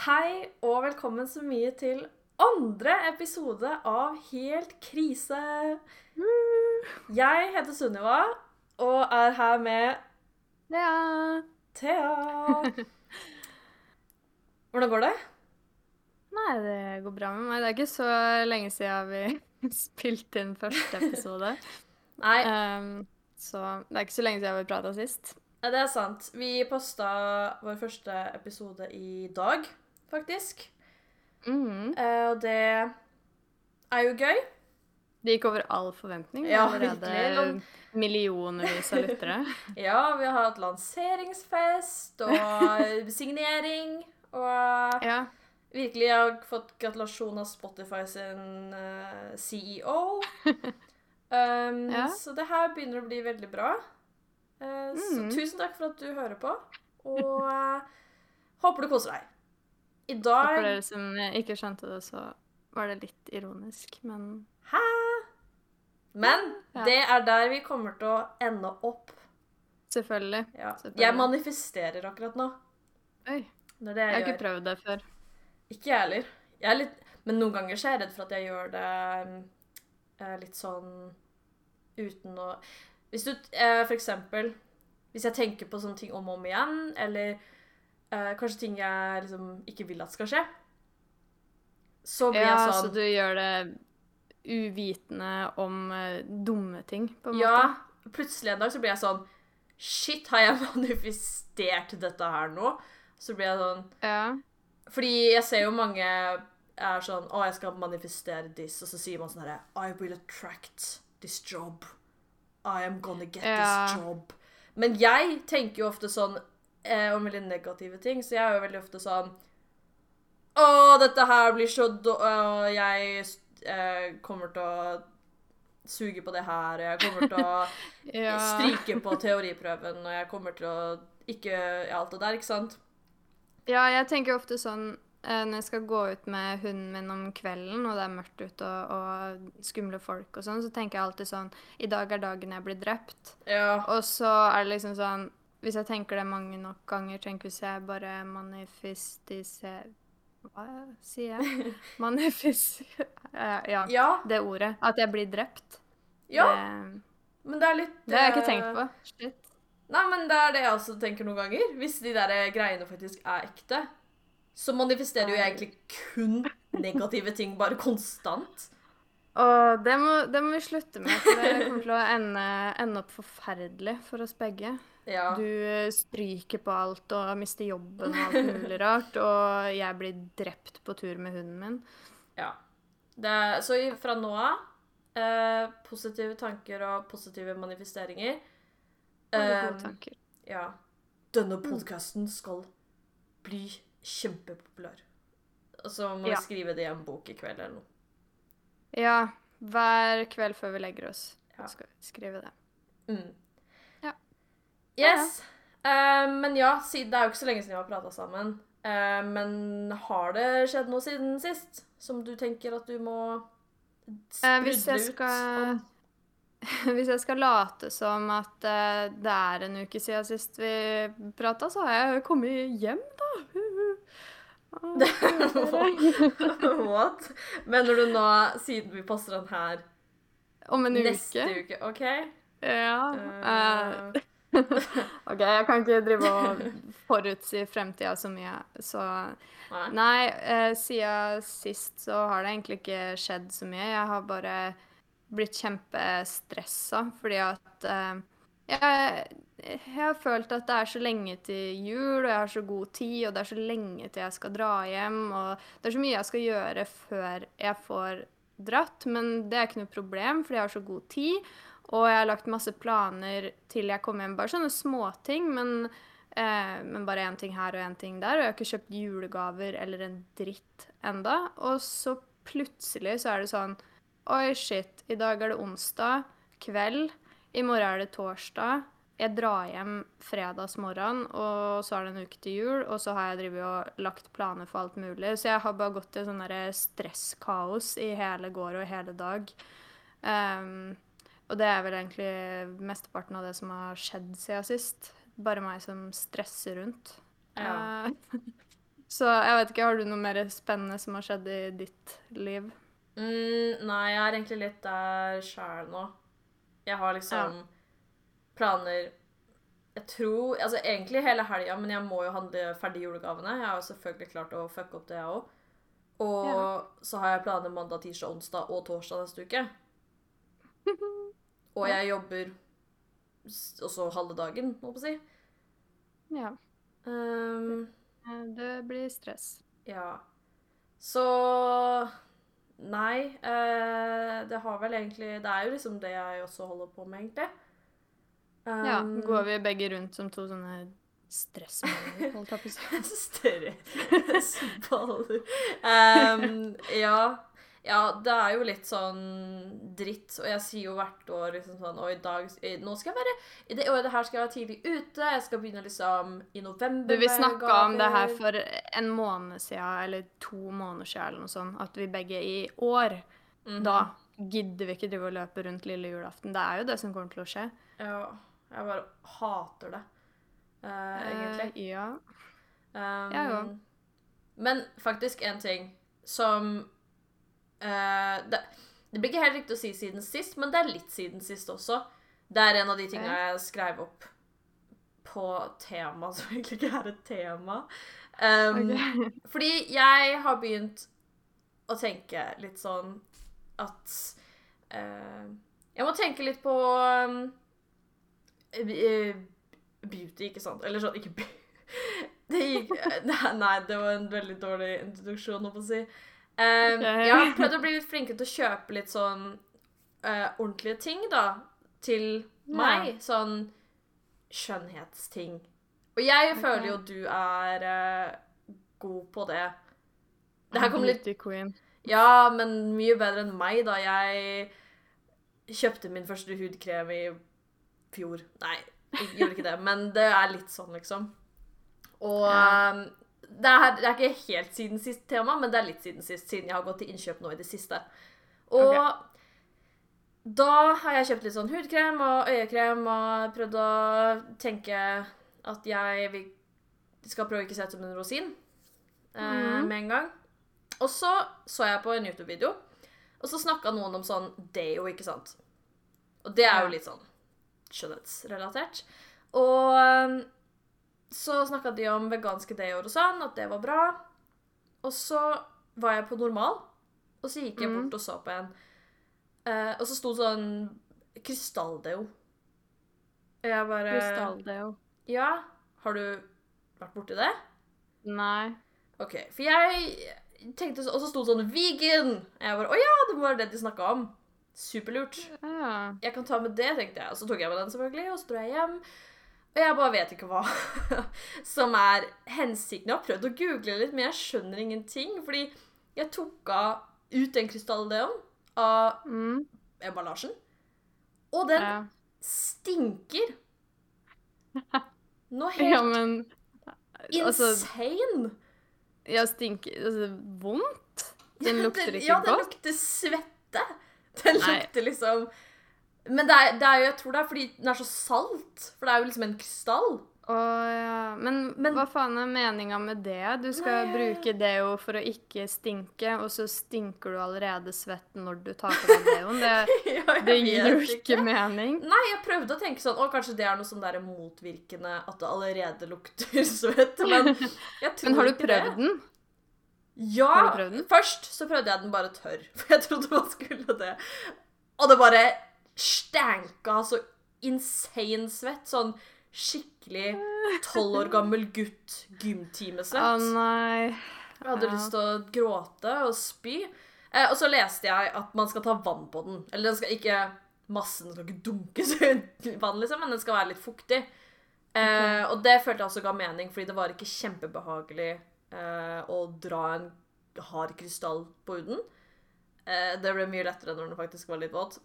Hei og velkommen så mye til andre episode av Helt krise. Jeg heter Sunniva og er her med Thea. Thea. Hvordan går det? Nei, det går bra med meg. Det er ikke så lenge siden vi spilte inn første episode. Nei, Um, så det er ikke så lenge siden vi prata sist. det er sant. Vi posta vår første episode i dag, faktisk. Mm. Eh, Og det er jo gøy. Det gikk over all forventning. Ja, allerede millionervis av lyttere. Ja, vi har hatt lanseringsfest og signering. Og Ja. virkelig, jeg har fått gratulasjon av Spotify sin uh, CEO. Um, Ja. Så det her begynner å bli veldig bra. Eh, Så Mm. tusen takk for at du hører på, og uh, håper du koser deg. I dag for dere som ikke skjønte det, så var det litt ironisk, men Hæ? Men Ja. det er der vi kommer til å ende opp. selvfølgelig. Ja. Selvfølgelig. Jeg manifesterer akkurat nå. Oi. Det det Jeg har gjør. ikke prøvd det før. Ikke jeg heller. Jeg er litt, men noen ganger så er jeg redd for at jeg gjør det eh, litt sånn uten å Hvis du eh, for eksempel Hvis jeg tenker på sånne ting om og om igjen, eller eh, kanskje ting jeg liksom ikke vil at skal skje, så blir Ja, jeg så sånn du gjør det uvitende om eh, dumme ting, på en Ja, måte? plutselig en dag så blir jeg sånn Shit, har jeg manifestert dette her nå? Så blir jeg sånn Ja. Fordi jeg ser jo mange er sånn Å, jeg skal manifestere this, og så sier man sånn herre I will attract this job. I am gonna get Ja. this job. Men jeg tenker jo ofte sånn eh, om veldig negative ting, så jeg er jo veldig ofte sånn Å, dette her blir så då... Å, jeg eh, kommer til å suge på det her, og jeg kommer til å ja. stryke på teoriprøven, og jeg kommer til å ikke ja, Alt det der, ikke sant? Ja, jeg tenker ofte sånn eh, når jeg skal gå ut med hunden min om kvelden, og det er mørkt ute og, og skumle folk og sånn, så tenker jeg alltid sånn I dag er dagen jeg blir drept. Ja. Og så er det liksom sånn Hvis jeg tenker det mange nok ganger, tenk hvis jeg bare manifestiserer Hva sier jeg? Manifis... Eh, ja, Ja. det ordet. At jeg blir drept. ja. Det, Men det er litt det har jeg ikke eh, tenkt på. Shit. Nei, men det er det jeg også tenker noen ganger. Hvis de der greiene faktisk er ekte, så manifesterer jo jeg egentlig kun negative ting bare konstant. Og det må, det må vi slutte med, for det kommer til å ende, ende opp forferdelig for oss begge. Ja. Du stryker på alt og mister jobben og alt mulig rart, og jeg blir drept på tur med hunden min. ja. Det så fra nå av eh, positive tanker og positive manifesteringer. Alle Eh, gode tanker. ja. Denne podkasten skal bli kjempepopulær. Og så må Ja. vi skrive det i en bok i kveld eller noe. Ja, hver kveld før vi legger oss Ja. skal vi skrive det. Mm. Yes. Eh, men ja, det er jo ikke så lenge siden vi har prata sammen. Eh, men har det skjedd noe siden sist som du tenker at du må Eh, sprudle jeg ut om? Hvis jeg skal late som at det er en uke siden sist vi prata, så har jeg jo kommet hjem, da. What? Mener du nå, siden vi poster den her Om en neste uke? uke? OK? Ja. Eh, OK, jeg kan ikke drive og forutsi fremtida så mye, så nei. Eh, siden sist så har det egentlig ikke skjedd så mye. Jeg har bare blitt kjempestressa fordi at eh, jeg, jeg har følt at det er så lenge til jul, og jeg har så god tid, og det er så lenge til jeg skal dra hjem, og det er så mye jeg skal gjøre før jeg får dratt, men det er ikke noe problem, fordi jeg har så god tid, og jeg har lagt masse planer til jeg kommer hjem, bare sånne småting, men Eh, men bare én ting her og én ting der. Og jeg har ikke kjøpt julegaver eller en dritt enda. Og så plutselig så er det sånn Oi, shit. I dag er det onsdag kveld. I morgen er det torsdag. Jeg drar hjem fredagsmorgen, og så er det en uke til jul. Og så har jeg drivet og lagt planer for alt mulig. Så jeg har bare gått i sånn stresskaos i hele går og hele dag. Ehm, og det er vel egentlig mesteparten av det som har skjedd siden sist. Bare meg som stresser rundt. Ja. Eh, Så jeg vet ikke, har du noe mer spennende som har skjedd i ditt liv? Mm, nei, jeg er egentlig litt der sjæl nå. Jeg har liksom planer Jeg tror Altså egentlig hele helga, men jeg må jo handle ferdig julegavene. Jeg har jo selvfølgelig klart å fucke opp det, jeg òg. Og Ja. så har jeg planer mandag, tirsdag, onsdag og torsdag neste uke. Og jeg jobber også halve dagen, holdt på å si. Ja. Um, Det blir stress. Ja. Så Nei. Eh, det har vel egentlig Det er jo liksom det jeg også holder på med, egentlig. Ja, Um, går vi begge rundt som to sånne stressballer, holdt jeg på å si. Større sballer. Um, ja. Ja, det er jo litt sånn dritt. Og jeg sier jo hvert år liksom sånn Og i dag Nå skal jeg være I det det her skal jeg være tidlig ute. Jeg skal begynne liksom i november. Du, vi snakka om det her for en måned siden, eller to måneder siden, eller noe sånt, at vi begge i år Mhm. Da gidder vi ikke drive og løpe rundt lille julaften. Det er jo det som kommer til å skje. Ja. Jeg bare hater det, uh, egentlig. Uh, ja. Um, Jeg òg. Men faktisk en ting som eh, det, det blir ikke helt riktig å si siden sist, men det er litt siden sist også. Det er en av de tingene jeg skrev opp på tema, som egentlig ikke er et tema. Um, okay. Fordi jeg har begynt å tenke litt sånn at uh, Jeg må tenke litt på um, beauty, ikke sant? Eller sånn Ikke be- Det gikk Nei, det var en veldig dårlig introduksjon, å si. Um. Jeg har prøvd å bli litt flinkere til å kjøpe litt sånn uh, ordentlige ting, da, til meg. Sånn skjønnhetsting. Og jeg okay. føler jo du er uh, god på det. Det her kommer litt queen. Ja, men mye bedre enn meg, da. Jeg kjøpte min første hudkrem i fjor. Nei, jeg gjorde ikke det, men det er litt sånn, liksom. Og Ja. Det, er, det er ikke helt siden sist tema, men det er litt siden sist, siden jeg har gått til innkjøp nå i det siste. Og da har jeg kjøpt litt sånn hudkrem og øyekrem og prøvd å tenke at jeg vil, skal prøve å ikke se ut som en rosin eh, Mhm. med en gang. Og så så jeg på en YouTube-video, og så snakka noen om sånn deo, ikke sant. Og det er jo litt sånn skjønnhetsrelatert. Og um, så snakka de om veganske deoer og sånn, at det var bra. Og så var jeg på normal, og så gikk jeg Mhm. bort og så på en. Eh, og så sto det sånn krystalldeo. Og jeg bare Krystalldeo. Ja, har du vært borti det? Nei. Ok, for jeg tenkte så, Og så sto det sånn vegan! Jeg bare Å ja, det må være det de snakka om. Superlurt. Ja. Jeg kan ta med det, tenkte jeg. Og så tok jeg med den, selvfølgelig, og så dro jeg hjem. Og jeg bare vet ikke hva som er hensikten. Jeg har prøvd å google litt, men jeg skjønner ingenting. Fordi jeg tok av ut den krystalldeoen av Mm. emballasjen, og den ja. stinker. Noe helt ja, men Altså, insane. ja, stinker Altså, vondt? Den lukter ikke godt? ja, den lukter svette. Den lukter liksom Men det er, det er jo, jeg tror det er fordi den er så salt. For det er jo liksom en krystall. Å ja. Men, Men- hva faen er meninga med det? Du skal Nei. bruke deo for å ikke stinke, og så stinker du allerede svett når du tar på deg deoen. Det, Ja, det gir jo ikke mening. Nei, jeg prøvde å tenke sånn Å, kanskje det er noe sånn der motvirkende at det allerede lukter svett. Men jeg tror Men har du prøvd det. den? Ja! Har du prøvd den? Først så prøvde jeg den bare tørr, for jeg trodde man skulle det. Og det bare stanka så insane svett. Sånn skikkelig tolv år gammel gutt Å gymtimesvett. nei. Jeg hadde lyst til å gråte og spy. Eh, og så leste jeg at man skal ta vann på den. Eller den skal ikke massen skal ikke dunkes i vann, liksom, men den skal være litt fuktig. Eh, og det følte jeg også ga mening, fordi det var ikke kjempebehagelig eh, å dra en hard krystall på huden. Eh, det ble mye lettere når den faktisk var litt våt.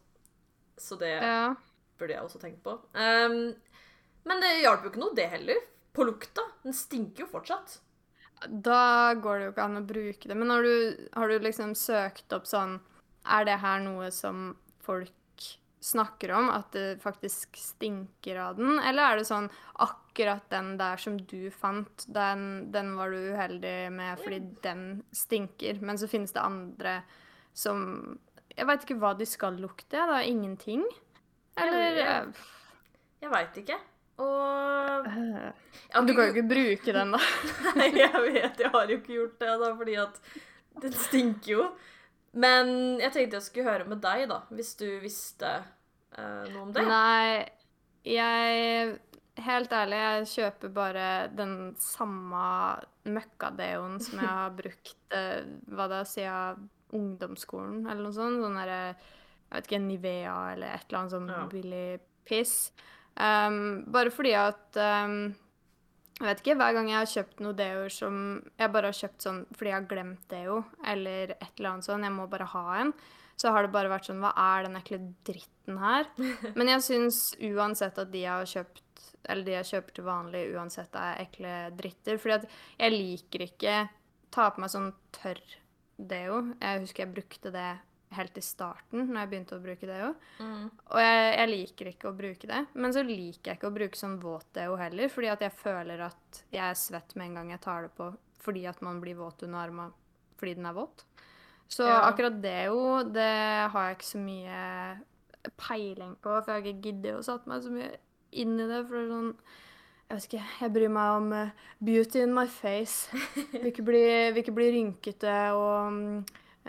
Så det Ja. burde jeg også tenkt på. Um, men det hjalp jo ikke noe, det heller. På lukta. Den stinker jo fortsatt. Da går det jo ikke an å bruke det. Men har du, har du liksom søkt opp sånn Er det her noe som folk snakker om? At det faktisk stinker av den? Eller er det sånn akkurat den der som du fant, den, den var du uheldig med fordi den stinker. Men så finnes det andre som Jeg veit ikke hva de skal lukte. Da. Ingenting? Eller Jeg- Jeg veit ikke. Og eh, Ja, Du kan jo ikke bruke den, da. Nei, jeg vet, jeg har jo ikke gjort det, da, fordi at den stinker jo. Men jeg tenkte jeg skulle høre med deg, da, hvis du visste uh, noe om det. Nei, jeg Helt ærlig, jeg kjøper bare den samme møkkadeoen som jeg har brukt uh, hva da, siden ungdomsskolen, eller noe sånt. Sånn derre Jeg vet ikke, Nivea eller et eller annet sånn Ja. billig piss. Um, bare fordi at um, Jeg vet ikke, hver gang jeg har kjøpt noe deo som jeg bare har kjøpt sånn fordi jeg har glemt deo, eller et eller annet sånn, jeg må bare ha en, så har det bare vært sånn Hva er den ekle dritten her? Men jeg syns uansett at de jeg har kjøpt, eller de jeg kjøper til vanlig, uansett er ekle dritter. Fordi at jeg liker ikke ta på meg sånn tørr deo. Jeg husker jeg brukte det helt i starten, når jeg begynte å bruke deo. Mm. Og jeg, jeg liker ikke å bruke det. Men så liker jeg ikke å bruke sånn våt deo heller, fordi at jeg føler at jeg er svett med en gang jeg tar det på, fordi at man blir våt under armene fordi den er våt. Så Ja. akkurat deo, det har jeg ikke så mye peiling på, for jeg har ikke giddet å satt meg så mye inn i det. For det er sånn Jeg vet ikke, jeg bryr meg om eh, beauty in my face. Vil ikke bli, vil ikke bli rynkete og mm,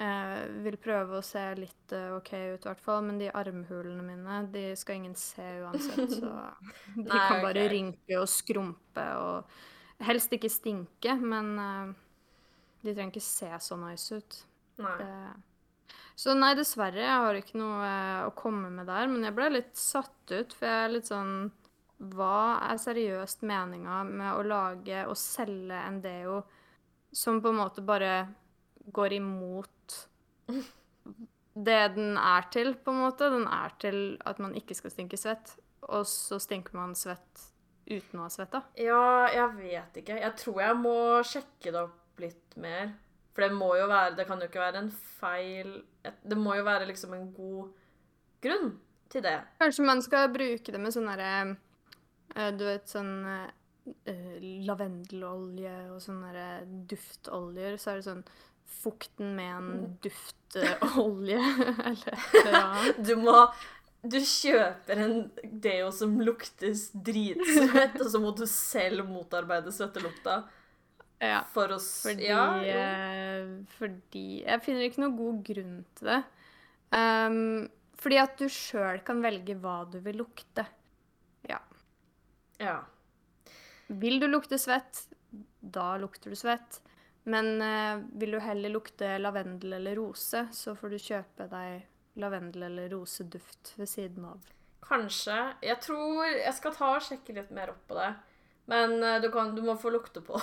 eh, vil prøve å se litt eh, OK ut, i hvert fall. Men de armhulene mine, de skal ingen se uansett, så de Nei, kan bare okay. rynke og skrumpe og helst ikke stinke, men eh, de trenger ikke se så nice ut. Nei. Det... Så nei, dessverre. Jeg har ikke noe eh, å komme med der. Men jeg ble litt satt ut, for jeg er litt sånn Hva er seriøst meninga med å lage og selge en deo som på en måte bare går imot det den er til, på en måte? Den er til at man ikke skal stinke svett, og så stinker man svett uten å ha svetta. Ja, jeg vet ikke. Jeg tror jeg må sjekke det opp litt mer. For det må jo være Det kan jo ikke være en feil Det må jo være liksom en god grunn til det. Kanskje man skal bruke det med sånn derre Du vet sånn eh, eh, lavendelolje og sånne duftoljer. Så er det sånn fukten med en duftolje eller ja. Du må Du kjøper en deo som luktes dritsvett, og så må du selv motarbeide svettelukta Ja. for oss Fordi, Ja, eh, fordi Jeg finner ikke noen god grunn til det. Um, fordi at du sjøl kan velge hva du vil lukte. Ja. Ja. Vil du lukte svett, da lukter du svett. Men eh, vil du heller lukte lavendel eller rose, så får du kjøpe deg lavendel eller roseduft ved siden av. Kanskje. Jeg tror jeg skal ta og sjekke litt mer opp på det. Men eh, du, kan, du må få lukte på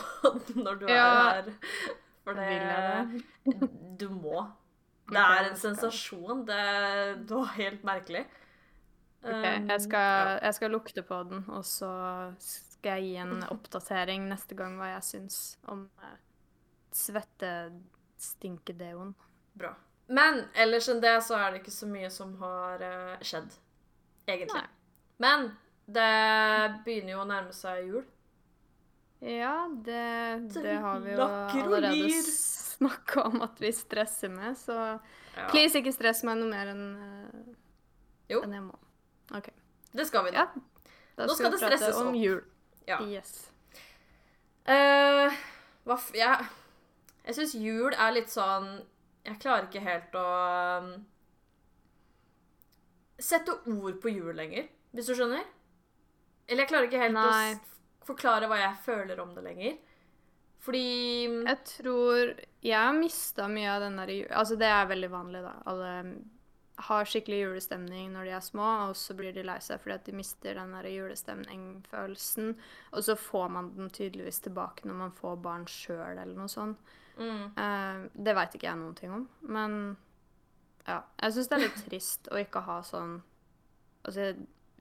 den når du Ja. er her. For det, det? Du må. Det er en sensasjon. Det, det var helt merkelig. Ok, Um, jeg, skal, jeg skal lukte på den, og så skal jeg gi en oppdatering neste gang hva jeg syns om uh, svettestinkedeoen. Bra. Men ellers enn det så er det ikke så mye som har eh, skjedd, egentlig. Nei. Men det begynner jo å nærme seg jul. Ja, det, Det har vi jo allerede snakka om at vi stresser med, så Ja. please ikke stress meg noe mer enn uh, Jo. enn jeg må. OK. Det skal vi nå. Ja. Da Nå skal vi det stresses om jul. Ja. Yes. Uh, hva f... Jeg, jeg syns jul er litt sånn Jeg klarer ikke helt å um, sette ord på jul lenger, hvis du skjønner? Eller jeg klarer ikke helt Nei. å forklare hva jeg føler om det lenger. Fordi Jeg tror Jeg har mista mye av den der jul... Altså, det er veldig vanlig, da. Alle har skikkelig julestemning når de er små, og så blir de lei seg fordi at de mister den der julestemningfølelsen. Og så får man den tydeligvis tilbake når man får barn sjøl, eller noe sånt. mm, Uh, det veit ikke jeg noen ting om, men ja. Jeg syns det er litt trist å ikke ha sånn Altså,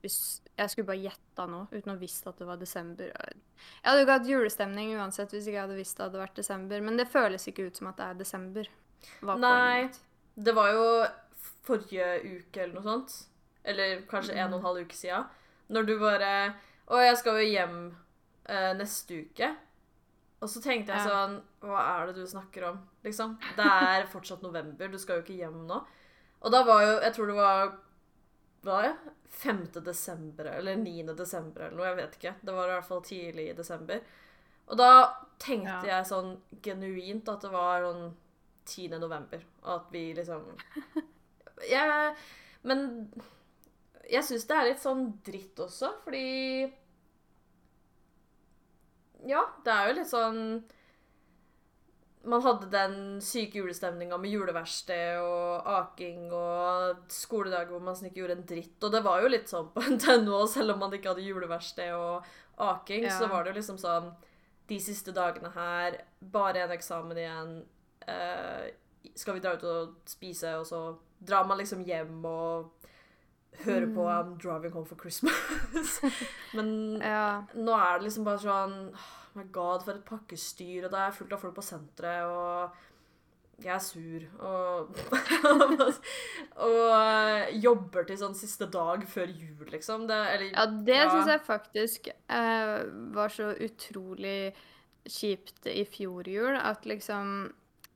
hvis jeg skulle bare gjetta nå, uten å visst at det var desember Jeg hadde jo ikke hatt julestemning uansett hvis ikke jeg hadde visst det hadde vært desember, men det føles ikke ut som at det er desember. Nei. Det var jo forrige uke eller noe sånt. Eller kanskje en og en halv uke siden. Når du bare Å, jeg skal jo hjem eh, neste uke. Og så tenkte jeg sånn Hva er det du snakker om? Liksom. Det er fortsatt november, du skal jo ikke hjem nå. Og da var jo Jeg tror det var Hva var det? 5. desember eller 9. desember eller noe, jeg vet ikke. Det var i hvert fall tidlig i desember. Og da tenkte Ja. jeg sånn genuint at det var sånn 10. november, og at vi liksom jeg, Men jeg syns det er litt sånn dritt også, fordi Ja, det er jo litt sånn Man hadde den syke julestemninga med juleverksted og aking og skoledager hvor man ikke gjorde en dritt. Og det var jo litt sånn på NTNU òg, selv om man ikke hadde juleverksted og aking, Ja. så var det jo liksom sånn De siste dagene her, bare en eksamen igjen. Eh, skal vi dra ut og spise, og så drar man liksom hjem og hører på Mm. I'm Driving Home for Christmas. Men Ja. nå er det liksom bare sånn Oh my god, for et pakkestyr, og det er fullt av folk på senteret, og jeg er sur, og Og jobber til sånn siste dag før jul, liksom. Det, eller Ja, det Ja. syns jeg faktisk eh, var så utrolig kjipt i fjor jul. At liksom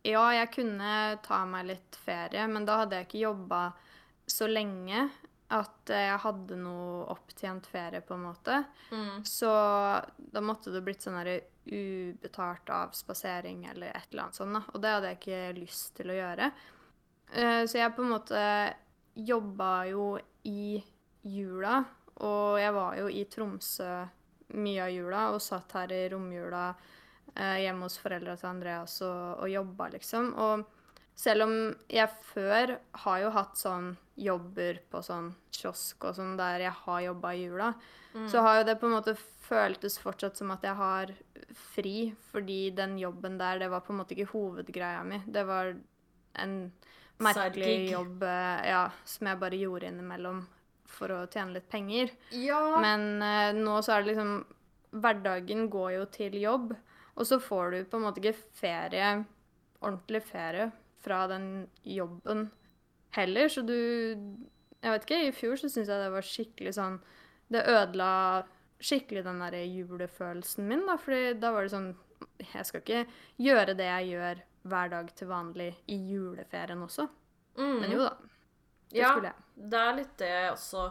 Ja, jeg kunne ta meg litt ferie, men da hadde jeg ikke jobba så lenge at jeg hadde noe opptjent ferie, på en måte. mm, Så da måtte det blitt sånn herre ubetalt avspasering eller et eller annet sånt. da. Og det hadde jeg ikke lyst til å gjøre. Eh, Så jeg på en måte jobba jo i jula, og jeg var jo i Tromsø mye av jula og satt her i romjula eh, hjemme hos foreldra til Andreas og, og jobba, liksom. Og selv om jeg før har jo hatt sånn jobber på sånn kiosk og sånn der jeg har jobba i jula, mm. så har jo det på en måte føltes fortsatt som at jeg har fri, fordi den jobben der, det var på en måte ikke hovedgreia mi. Det var en merkelig Sidegig. jobb eh, ja, som jeg bare gjorde innimellom for å tjene litt penger. Ja. Men eh, nå så er det liksom Hverdagen går jo til jobb, og så får du på en måte ikke ferie, ordentlig ferie, fra den jobben heller. Så du Jeg vet ikke, i fjor så syns jeg det var skikkelig sånn Det ødela skikkelig den derre julefølelsen min, da, fordi da var det sånn Jeg skal ikke gjøre det jeg gjør hver dag til vanlig i juleferien også. mm. Men jo da, det ja, skulle jeg. Det er litt det også,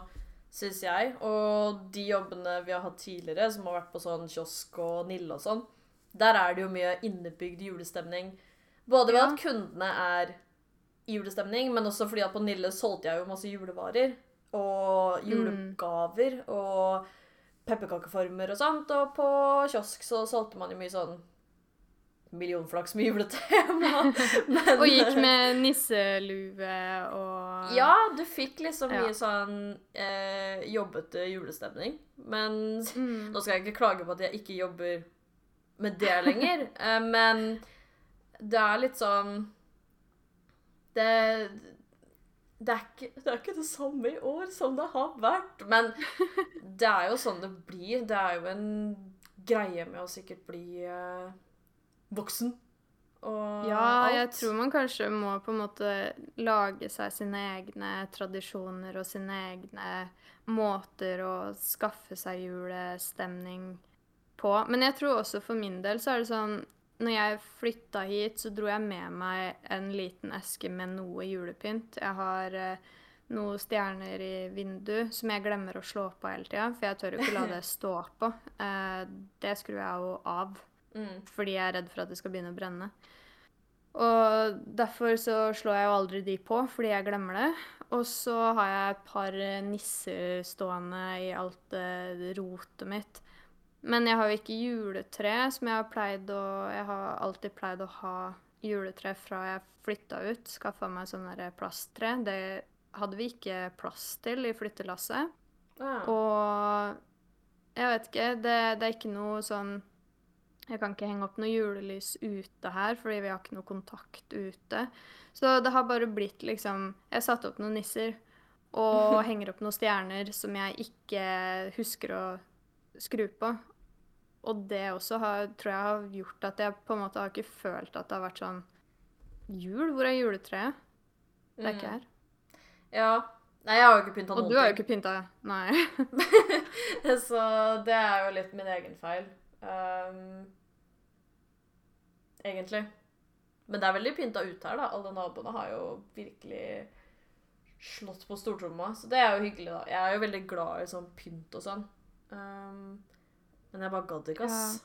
syns jeg. Og de jobbene vi har hatt tidligere, som har vært på sånn kiosk og Nille og sånn, der er det jo mye innebygd julestemning. Både ved Ja. at kundene er i julestemning, men også fordi at på Nille solgte jeg jo masse julevarer. Og julegaver og pepperkakeformer og sånt. Og på kiosk så solgte man jo mye sånn millionflaks med juletema. Men, Og gikk med nisselue og Ja, du fikk liksom Ja. mye sånn eh, jobbete julestemning. Men Mm. nå skal jeg ikke klage på at jeg ikke jobber med det lenger. eh, men det er litt sånn det, det, er ikke, det er ikke det samme i år som det har vært. Men det er jo sånn det blir. Det er jo en greie med å sikkert bli eh, voksen. Og Ja, jeg tror man kanskje må på en måte lage seg sine egne tradisjoner og sine egne måter å skaffe seg julestemning på. Men jeg tror også for min del så er det sånn Når jeg flytta hit, så dro jeg med meg en liten eske med noe julepynt. Jeg har eh, noen stjerner i vinduet som jeg glemmer å slå på hele tida, for jeg tør jo ikke la det stå på. Eh, det skrur jeg jo av Mm. fordi jeg er redd for at det skal begynne å brenne. Og derfor så slår jeg jo aldri de på, fordi jeg glemmer det. Og så har jeg et par nisser stående i alt det rotet mitt. Men jeg har jo ikke juletre, som jeg har pleid å Jeg har alltid pleid å ha juletre fra jeg flytta ut. Skaffa meg sånn plasttre. Det hadde vi ikke plass til i flyttelasset. Ah. Og jeg vet ikke, det, det er ikke noe sånn Jeg kan ikke henge opp noe julelys ute her, fordi vi har ikke noe kontakt ute. Så det har bare blitt liksom Jeg satte opp noen nisser og henger opp noen stjerner som jeg ikke husker å skru på. Og det også har, tror jeg har gjort at jeg på en måte har ikke følt at det har vært sånn Jul? Hvor er juletreet? Det er ikke Mm. her. Ja. Nei, jeg har jo ikke pynta Og du har jo ikke pynta. Nei. Så det er jo litt min egen feil. Um, egentlig. Men det er veldig pynta ut her, da. Alle naboene har jo virkelig slått på stortromma. Så det er jo hyggelig, da. Jeg er jo veldig glad i sånn pynt og sånn. Ehm, men jeg bare gadd ikke, ass.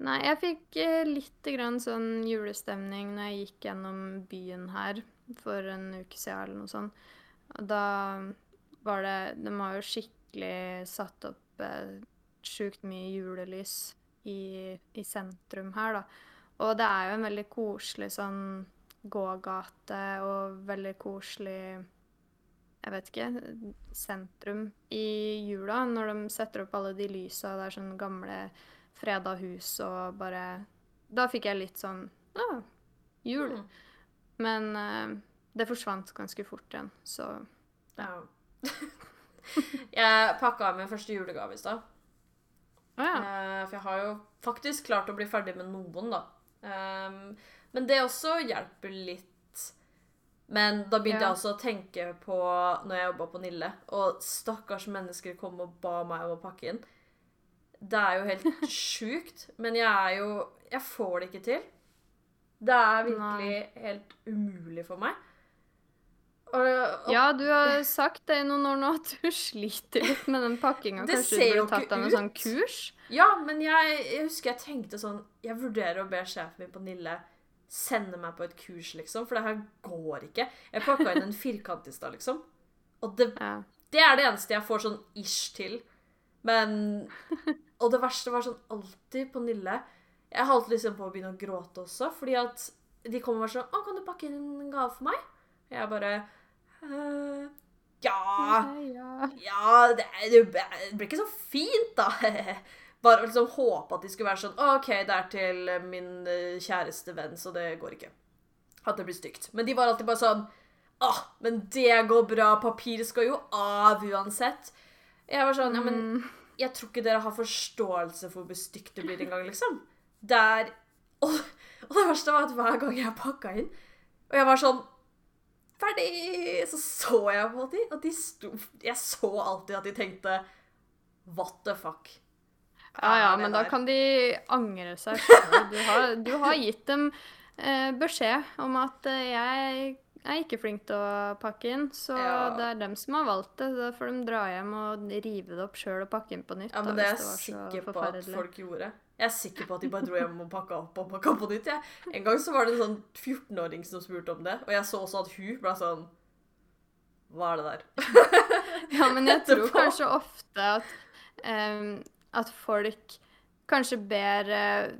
Nei, jeg fikk eh, litt grann sånn julestemning når jeg gikk gjennom byen her for en uke siden eller noe sånt. Og da var det De har jo skikkelig satt opp eh, sjukt mye julelys i, i sentrum her, da. Og det er jo en veldig koselig sånn gågate og veldig koselig jeg vet ikke, sentrum i jula, når de setter opp alle de lysa, det er sånn gamle freda hus og bare Da fikk jeg litt sånn Å, jul. Mm. Men uh, det forsvant ganske fort igjen, så Ja. jeg pakka min første julegave i stad. Å ja. uh, for jeg har jo faktisk klart å bli ferdig med noen, da. Um, men det også hjelper litt. Men da begynte Ja. jeg også å tenke på når jeg jobba på Nille, og stakkars mennesker kom og ba meg om å pakke inn. Det er jo helt sjukt, men jeg er jo Jeg får det ikke til. Det er virkelig helt umulig for meg. Og, og Ja, du har sagt det i noen år nå at du sliter litt med den pakkinga. Kanskje du burde tatt deg noe sånn kurs? Ja, men jeg, jeg husker jeg tenkte sånn Jeg vurderer å be sjefen min på Nille sende meg på et kurs, liksom, for det her går ikke. Jeg pakka inn en firkant i stad, liksom. Og det, Ja. det er det eneste jeg får sånn ish til. Men Og det verste var sånn alltid på Nille Jeg holdt liksom på å begynne å gråte også, fordi at de kom og var sånn 'Å, kan du pakke inn en gave for meg?' Og jeg bare «Øh, Ja. ja. Ja, det, det blir ikke så fint, da. Bare liksom håpe at de skulle være sånn OK, det er til min eh, kjæreste venn, så det går ikke. At det blir stygt. Men de var alltid bare sånn ah, men det går bra. Papir skal jo av uansett. Jeg var sånn Ja, men Mm. jeg tror ikke dere har forståelse for hvor stygt det blir engang, liksom. Det er og, og det verste var at hver gang jeg pakka inn, og jeg var sånn Ferdig! Så så jeg på dem, og de sto Jeg så alltid at de tenkte What the fuck? Ja, ja, men da kan de angre seg. Du, har- du har gitt dem eh, beskjed om at eh, jeg er ikke flink til å pakke inn, så Ja. det er dem som har valgt det. Da får de dra hjem og rive det opp sjøl og pakke inn på nytt. Ja, men da, det er jeg sikker på at folk gjorde. Jeg er sikker på at de bare dro hjem og pakka opp og pakka på nytt. Jeg. En gang så var det en sånn 14-åring som spurte om det, og jeg så også at hun ble sånn Hva er det der? Ja, men jeg tror kanskje ofte at, em, at folk kanskje ber eh,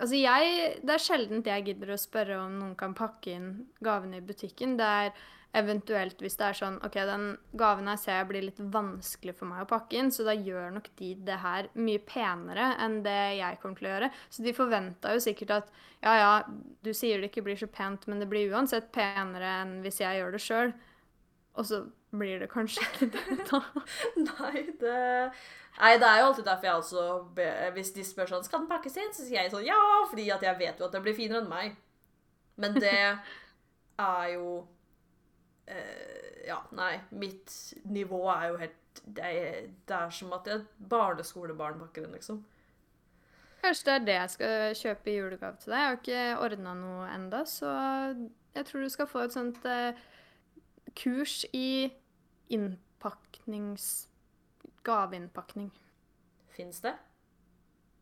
Altså, jeg Det er sjelden jeg gidder å spørre om noen kan pakke inn gavene i butikken. Det er eventuelt hvis det er sånn OK, den gaven her ser jeg blir litt vanskelig for meg å pakke inn, så da gjør nok de det her mye penere enn det jeg kommer til å gjøre. Så de forventa jo sikkert at ja, ja, du sier det ikke blir så pent, men det blir uansett penere enn hvis jeg gjør det sjøl. Og så blir det kanskje ikke det, da. Nei, det Nei, det er jo alltid derfor jeg også be, Hvis de spør sånn Skal den pakkes inn? Så sier jeg sånn ja, fordi at jeg vet jo at det blir finere enn meg. Men det er jo eh, Ja, nei. Mitt nivå er jo helt Det er, det er som at et barneskolebarn pakker den, liksom. Kanskje det er det jeg skal kjøpe i julegave til deg. Jeg har ikke ordna noe enda, så jeg tror du skal få et sånt eh, kurs i innpaknings... Gaveinnpakning. Fins det?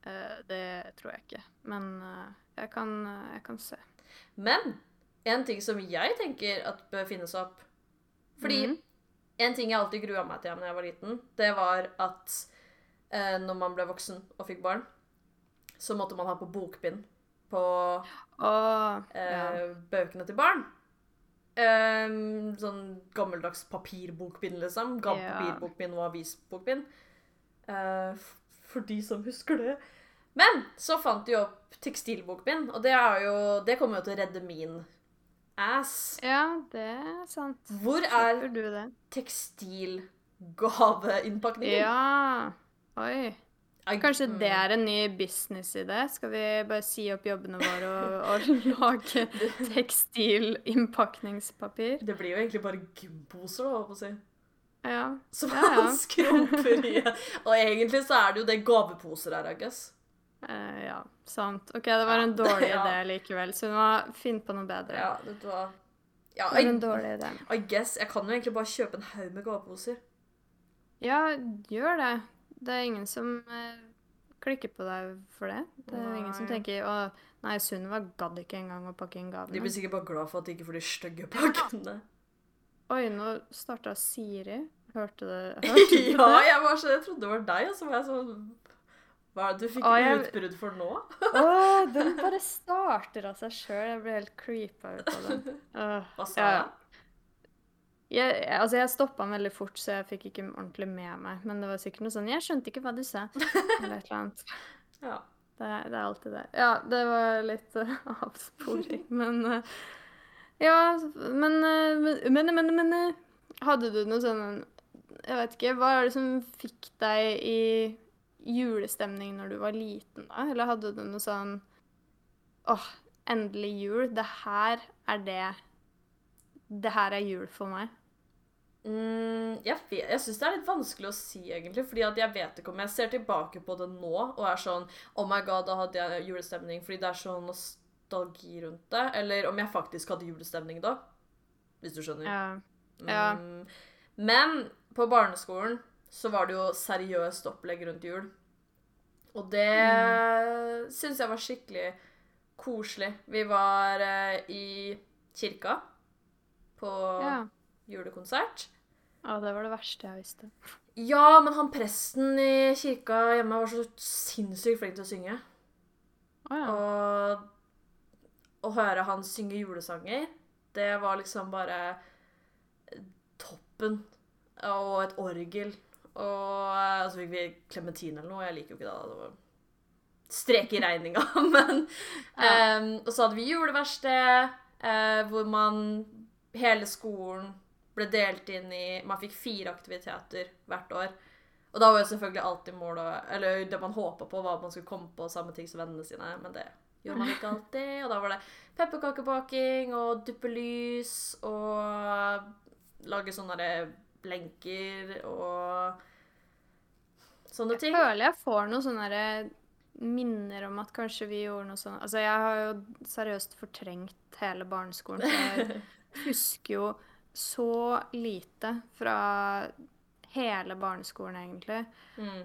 Uh, det tror jeg ikke, men uh, jeg, kan, uh, jeg kan se. Men en ting som jeg tenker at bør finnes opp Fordi mm. en ting jeg alltid grua meg til da jeg var liten, det var at eh, når man ble voksen og fikk barn, så måtte man ha på bokbind på Og eh, ja. bøkene til barn. Ehm, sånn gammeldags papirbokbind, liksom. Gammel Ja. papirbokbind og avisbokbind. Uh, for de som husker det. Men så fant de opp tekstilbokbind, og det jo Det kommer jo til å redde min ass. ja, det er sant. Hvor er tekstilgaveinnpakningen? Ja. Oi. Kanskje mm. det er en ny businessidé? Skal vi bare si opp jobbene våre og, og lage tekstilinnpakningspapir? Det blir jo egentlig bare gymposer, da, holdt på å si. Ja. som Ja, ja. han skrumper i. Og egentlig så er det jo det gaveposer her, I guess. Eh, ja, sant. OK, det var en dårlig ja. idé likevel, så vi må finne på noe bedre. Ja, det var... Ja, Det var en dårlig idé. I guess. Jeg kan jo egentlig bare kjøpe en haug med gaveposer. Ja, gjør det. Det er ingen som eh, klikker på deg for det. Det er ingen som tenker å nei, Sunniva gadd ikke engang å pakke inn gavene. De blir sikkert bare glad for at de ikke får de stygge pakkene. Oi, nå starta Siri. Hørte det? Du ja, jeg var så, jeg trodde det var deg, og så var jeg sånn Hva er det du fikk Å, jeg- utbrudd for nå? Å, den bare starter av seg sjøl. Jeg blir helt creepa ut av den. Uh, Hva sa jeg? ja. Jeg, altså, jeg stoppa veldig fort, så jeg fikk ikke ordentlig med meg. Men det var sikkert noe sånn 'Jeg skjønte ikke hva du sa', eller et eller annet. Ja. Det, det er alltid det. Ja, det var litt uh, avsporing, men uh, Ja, men, uh, men, men, men, Hadde du noe sånn Jeg vet ikke, hva er det som fikk deg i julestemning når du var liten, da? Eller hadde du noe sånn Åh, endelig jul. Det her er det Det her er jul for meg. Mm, jeg jeg syns det er litt vanskelig å si, egentlig. fordi at jeg vet ikke om jeg ser tilbake på det nå og er sånn Oh my god, da hadde jeg julestemning fordi det er sånn nostalgi rundt det. Eller om jeg faktisk hadde julestemning da. Hvis du skjønner. Ja. ja. Mm, men på barneskolen så var det jo seriøst opplegg rundt jul. Og det mm. syns jeg var skikkelig koselig. Vi var eh, i kirka på ja. julekonsert. Ja, det var det verste jeg visste. Ja, men han presten i kirka hjemme var så sinnssykt flink til å synge. Oh, ja. Og å høre han synge julesanger, det var liksom bare toppen. Og et orgel. Og så fikk vi klementin eller noe. Jeg liker jo ikke det. Det var strek i regninga. Men Ja. um, Og så hadde vi juleverksted, uh, hvor man Hele skolen ble delt inn i Man fikk fire aktiviteter hvert år. Og da var jo selvfølgelig alltid målet Eller det man håpa på, var at man skulle komme på samme ting som vennene sine, men det gjorde man ikke alltid. Og da var det pepperkakebaking og duppelys og lage sånne blenker og sånne ting. Jeg føler jeg får noen sånne minner om at kanskje vi gjorde noe sånt Altså, jeg har jo seriøst fortrengt hele barneskolen, så jeg husker jo så lite fra hele barneskolen, egentlig. Mm.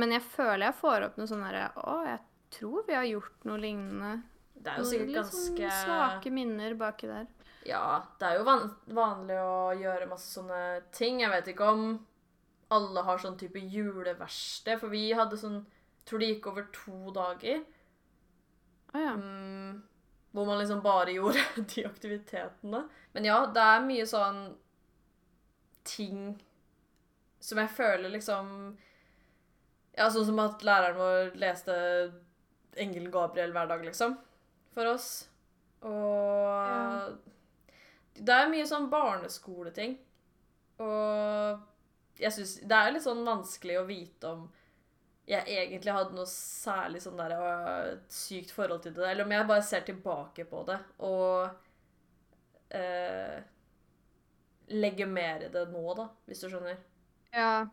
Men jeg føler jeg får opp noe sånn herre Å, jeg tror vi har gjort noe lignende. Det er jo sikkert ganske sånn ganske svake minner baki der. Ja, det er jo van vanlig å gjøre masse sånne ting. Jeg vet ikke om alle har sånn type juleverksted, for vi hadde sånn Tror det gikk over to dager. Å ja. Mm, hvor man liksom bare gjorde de aktivitetene. Men ja, det er mye sånn ting som jeg føler liksom Ja, sånn som at læreren vår leste Engelen Gabriel hver dag, liksom. For oss. Og Det er mye sånn barneskoleting. Og jeg syns Det er litt sånn vanskelig å vite om jeg egentlig hadde noe særlig sånn der sykt forhold til det, eller om jeg bare ser tilbake på det og eh, legger mer i det nå, da, hvis du skjønner. Ja.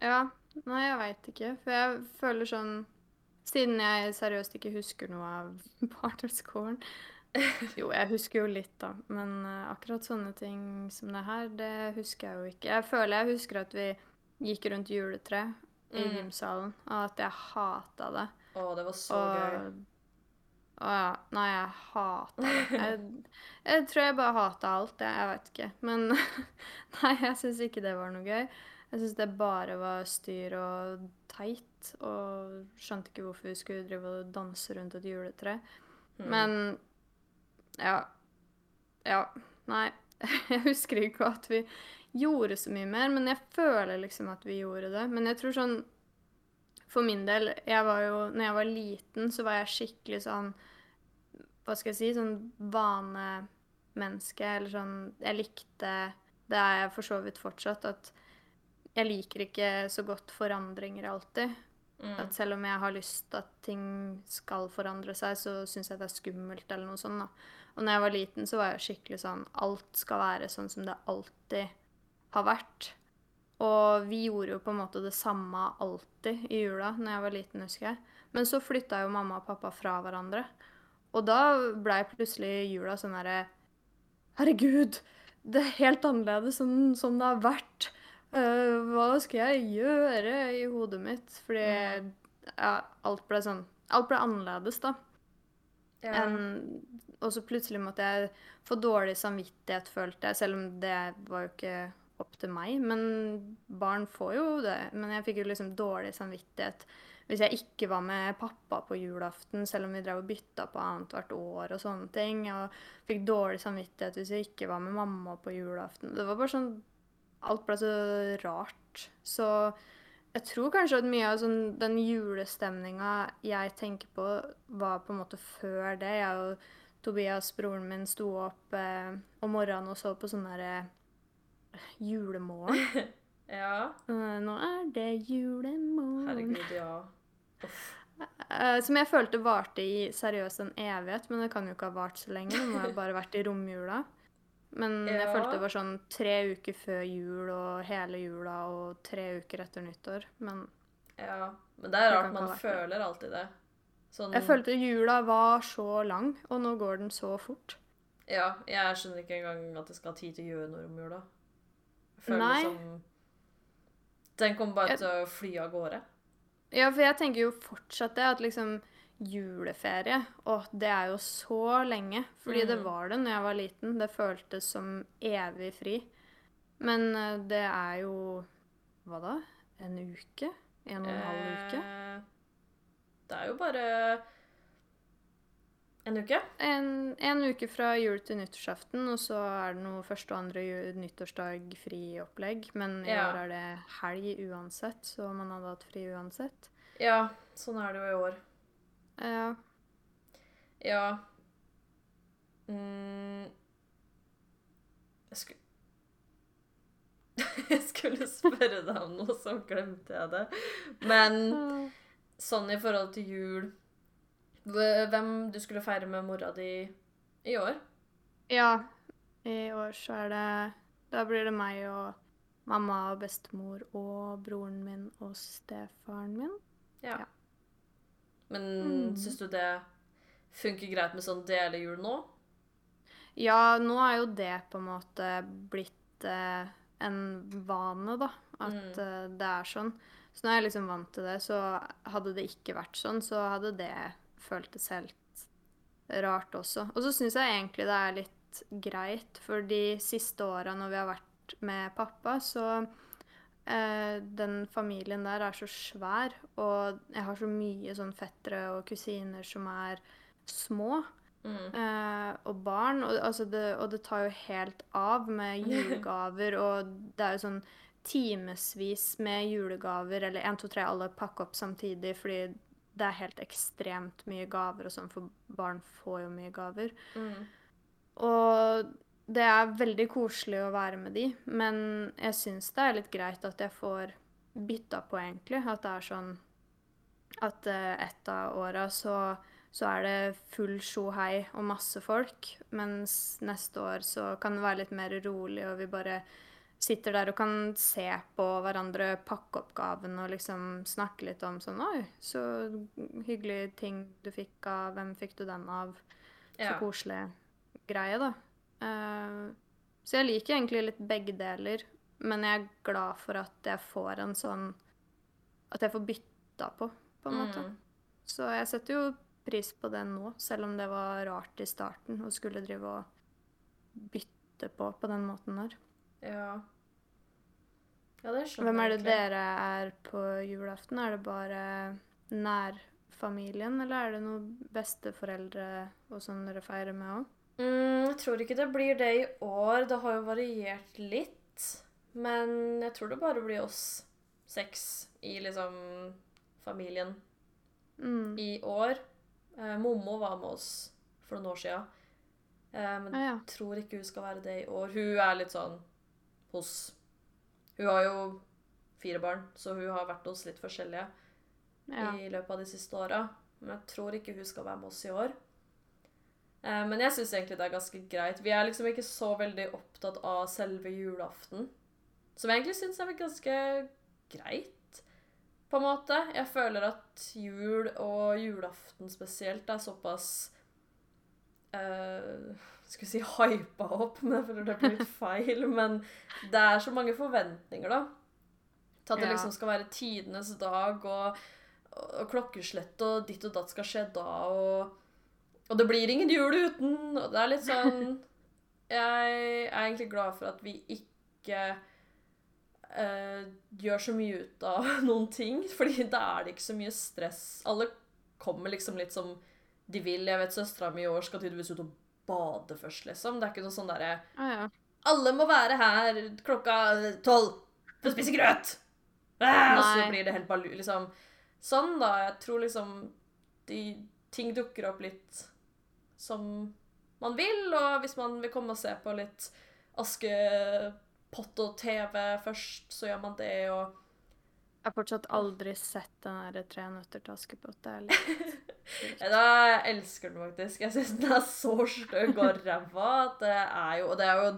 Ja. Nei, jeg veit ikke. For jeg føler sånn Siden jeg seriøst ikke husker noe av partnerskolen. Jo, jeg husker jo litt, da. Men eh, akkurat sånne ting som det her, det husker jeg jo ikke. Jeg føler jeg husker at vi gikk rundt juletre i Mm. gymsalen, og at jeg hata det. Å, det var så og, gøy. Å ja. Nei, jeg hata det. Jeg, jeg tror jeg bare hata alt, jeg. Jeg vet ikke. Men nei, jeg syns ikke det var noe gøy. Jeg syns det bare var styr og teit, og skjønte ikke hvorfor vi skulle drive og danse rundt et juletre. Mm. Men ja. Ja. Nei. Jeg husker ikke at vi gjorde så mye mer, men jeg føler liksom at vi gjorde det. Men jeg tror sånn For min del, jeg var jo Når jeg var liten, så var jeg skikkelig sånn Hva skal jeg si? Sånn vanemenneske. Eller sånn Jeg likte Det er jeg for så vidt fortsatt. At jeg liker ikke så godt forandringer alltid. Mm. At selv om jeg har lyst til at ting skal forandre seg, så syns jeg det er skummelt, eller noe sånt. da. Og når jeg var liten, så var jeg skikkelig sånn Alt skal være sånn som det alltid har vært. Og vi gjorde jo på en måte det samme alltid i jula når jeg var liten, husker jeg. Men så flytta jo mamma og pappa fra hverandre. Og da blei plutselig jula sånn herre Herregud, det er helt annerledes enn sånn det har vært. Uh, hva skal jeg gjøre i hodet mitt? Fordi ja, alt ble sånn Alt ble annerledes, da. Ja. Og så plutselig måtte jeg få dårlig samvittighet, følte jeg, selv om det var jo ikke opp til meg. Men barn får jo det. Men jeg fikk jo liksom dårlig samvittighet hvis jeg ikke var med pappa på julaften, selv om vi drev og bytta på annethvert år og sånne ting. Og fikk dårlig samvittighet hvis jeg ikke var med mamma på julaften. Det var bare sånn Alt ble så rart. Så jeg tror kanskje at mye av sånn, den julestemninga jeg tenker på, var på en måte før det. Jeg og Tobias, broren min, sto opp eh, om morgenen og så på sånn derre eh, julemorgen. ja. Eh, nå er det julemorgen. Herregud, ja. Uff. som jeg følte varte i seriøst en evighet, men det kan jo ikke ha vart så lenge. Det må ha bare vært i romjula. Men jeg følte det var sånn tre uker før jul og hele jula og tre uker etter nyttår. Men ja. Men det er rart man det. føler alltid det. Sånn jeg følte jula var så lang, og nå går den så fort. Ja, jeg skjønner ikke engang at det skal ha tid til å gjøre noe om jula. Jeg føler Nei. Som... Den kommer bare Jeg- til å fly av gårde. Ja, for jeg tenker jo fortsatt det, at liksom juleferie Og det er jo så lenge. Fordi det Mm. var det når jeg var liten. Det føltes som evig fri. Men eh, det er jo Hva da? En uke? En og en halv uke? Eh, Det er jo bare en uke. En, en uke fra jul til nyttårsaften, og så er det noe første og andre nyttårsdag nyttårsdag friopplegg. Men i Ja. år er det helg uansett, så man hadde hatt fri uansett. Ja, sånn er det jo i år. Ja. Ja. Mm. Jeg skulle Jeg skulle spørre deg om noe, så glemte jeg det. Men sånn i forhold til jul Hvem du skulle feire med mora di i år? Ja, i år så er det Da blir det meg og mamma og bestemor og broren min og stefaren min. Ja. Ja. Men Mm. syns du det funker greit med sånn delejul nå? Ja, nå er jo det på en måte blitt eh, en vane, da. At Mm. eh, det er sånn. Så nå er jeg liksom vant til det. Så hadde det ikke vært sånn, så hadde det føltes helt rart også. Og så syns jeg egentlig det er litt greit, for de siste åra når vi har vært med pappa, så Den familien der er så svær, og jeg har så mye sånn fettere og kusiner som er små. Mm. Eh, og barn. Og, altså det, og det tar jo helt av med julegaver, og det er jo sånn timevis med julegaver, eller én, to, tre, alle pakker opp samtidig, fordi det er helt ekstremt mye gaver og sånn, for barn får jo mye gaver. Mm. Og det er veldig koselig å være med de, men jeg syns det er litt greit at jeg får bytta på, egentlig. At det er sånn at ett et av åra så, så er det full sjohei og masse folk, mens neste år så kan det være litt mer rolig, og vi bare sitter der og kan se på hverandre pakke opp og liksom snakke litt om sånn Oi, så hyggelig ting du fikk av Hvem fikk du den av? Så Ja. koselig greie, da. Eh, så jeg liker egentlig litt begge deler, men jeg er glad for at jeg får en sånn At jeg får bytta på, på en måte. Mm. Så jeg setter jo pris på det nå, selv om det var rart i starten å skulle drive og bytte på på den måten der. Ja. Ja, det skjønner Hvem er det dere er på julaften? Er det bare nærfamilien, eller er det noen besteforeldre og sånn dere feirer med òg? Mm, jeg tror ikke det blir det i år. Det har jo variert litt. Men jeg tror det bare blir oss seks i liksom familien Mm. i år. Eh, Mommo var med oss for noen år siden. Eh, men Ah, ja. tror ikke hun skal være det i år. Hun er litt sånn hos Hun har jo fire barn, så hun har vært hos litt forskjellige ja. i løpet av de siste åra. Men jeg tror ikke hun skal være med oss i år. Eh, men jeg syns egentlig det er ganske greit. Vi er liksom ikke så veldig opptatt av selve julaften. Som jeg egentlig syns er ganske greit, på en måte. Jeg føler at jul og julaften spesielt er såpass uh, Skal vi si hypa opp, men jeg føler det blir litt feil. Men det er så mange forventninger, da. Til at det liksom skal være tidenes dag, og, og klokkeslett og ditt og datt skal skje da, og, og det blir ingen jul uten. Og det er litt sånn Jeg er egentlig glad for at vi ikke eh, gjør så mye ut av noen ting, fordi da er det ikke så mye stress. Alle kommer liksom litt som de vil. Jeg vet søstera mi i år skal tydeligvis ut og bade først, liksom. Det er ikke noe sånn derre Ah, ja. Alle må være her klokka tolv for å spise grøt! Ah, og så blir det helt balu... Liksom. Sånn, da. Jeg tror liksom de, ting dukker opp litt som man vil, og hvis man vil komme og se på litt Askepott og TV først, så gjør man det, og Jeg har fortsatt aldri sett den der Tre nøtter til Askepott. Det er litt jeg elsker den faktisk. Jeg syns den er så stygg og ræva at det er jo Og det er jo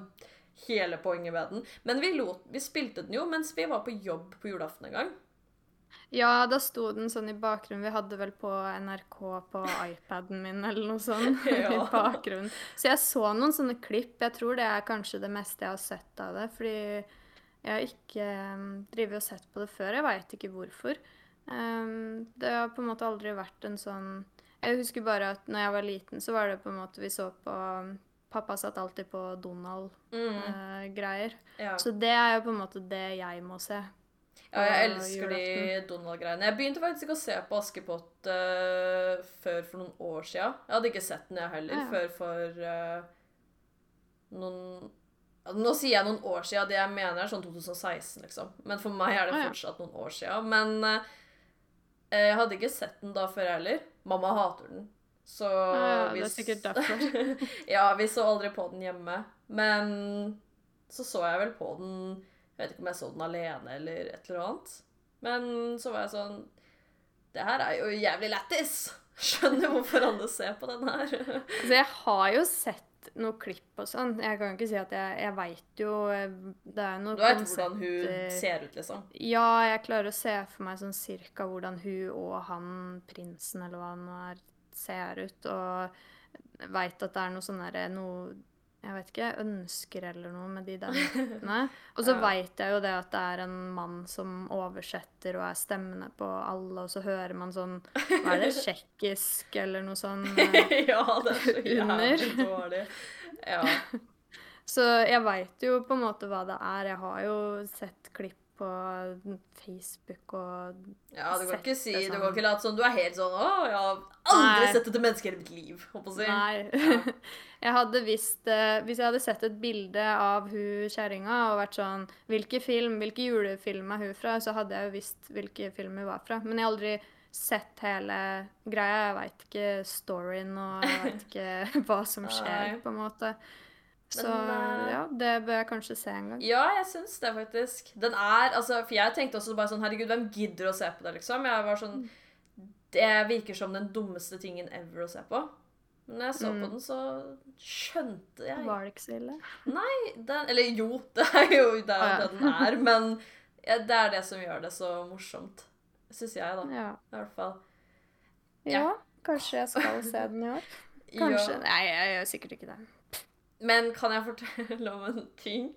hele poenget med den. Men vi, lot, vi spilte den jo mens vi var på jobb på julaften en gang. Ja, da sto den sånn i bakgrunnen. Vi hadde vel på NRK på iPaden min eller noe sånt i bakgrunnen. Så jeg så noen sånne klipp. Jeg tror det er kanskje det meste jeg har sett av det. Fordi jeg har ikke um, drevet og sett på det før. Jeg veit ikke hvorfor. Um, det har på en måte aldri vært en sånn Jeg husker bare at når jeg var liten, så var det på en måte vi så på Pappa satt alltid på Donald-greier. Mm, ja. Så det er jo på en måte det jeg må se. Ja, jeg elsker de. Donald-greiene. Jeg begynte faktisk ikke å se på Askepott uh, før for noen år sia. Jeg hadde ikke sett den, jeg heller, Ja. før for uh, noen Nå sier jeg noen år sia, det jeg mener er sånn 2016, liksom. Men for meg er det Ah, fortsatt noen år sia. Men uh, jeg hadde ikke sett den da før, jeg heller. Mamma hater den. Så ja, ja, det er sikkert derfor. ja, vi så aldri på den hjemme. Men så så jeg vel på den Jeg vet ikke om jeg så den alene eller et eller annet. Men så var jeg sånn Det her er jo jævlig lættis! Skjønner hvorfor alle ser på den her. Altså, jeg har jo sett noen klipp og sånn. Jeg kan jo ikke si at jeg Jeg veit jo eh, Det er noe Du vet hvordan hun ser ut, liksom. Ja, jeg klarer å se for meg sånn cirka hvordan hun og han prinsen, eller hva han er, ser ut. Og veit at det er noe sånn derre noe Jeg vet ikke, ønsker eller noe med de der nøttene. Og så Ja. veit jeg jo det at det er en mann som oversetter og er stemmene på alle, og så hører man sånn Hva er det? Tsjekkisk eller noe sånn? eh, ja, det er så jævlig dårlig. Ja. Så jeg veit jo på en måte hva det er. Jeg har jo sett klipp på Facebook og ja, du kan ikke si sånn. Du kan ikke late som du er helt sånn Å, jeg har aldri Nei. sett dette mennesket i mitt liv, å si. Nei. jeg hadde visst eh, Hvis jeg hadde sett et bilde av hun kjerringa og vært sånn Hvilke film, hvilke julefilm er hun fra? Så hadde jeg jo visst hvilke film hun var fra. Men jeg har aldri sett hele greia. Jeg veit ikke storyen, og jeg veit ikke hva som skjer, Nei. på en måte. Så Men, eh, ja, det bør jeg kanskje se en gang. Ja, jeg syns det, faktisk. Den er altså, For jeg tenkte også bare sånn Herregud, hvem gidder å se på det, liksom? Jeg var sånn Det virker som den dummeste tingen ever å se på. Men når jeg så på Mm. den, så skjønte jeg Var det ikke så ille? den, Eller jo, det er jo det, er ah, ja. det den er, men ja, det er det som gjør det så morsomt. Syns jeg, da. Ja. I hvert fall. ja. Kanskje jeg skal se den i år? Kanskje. Ja. Nei, jeg gjør sikkert ikke det. Men kan jeg fortelle om en ting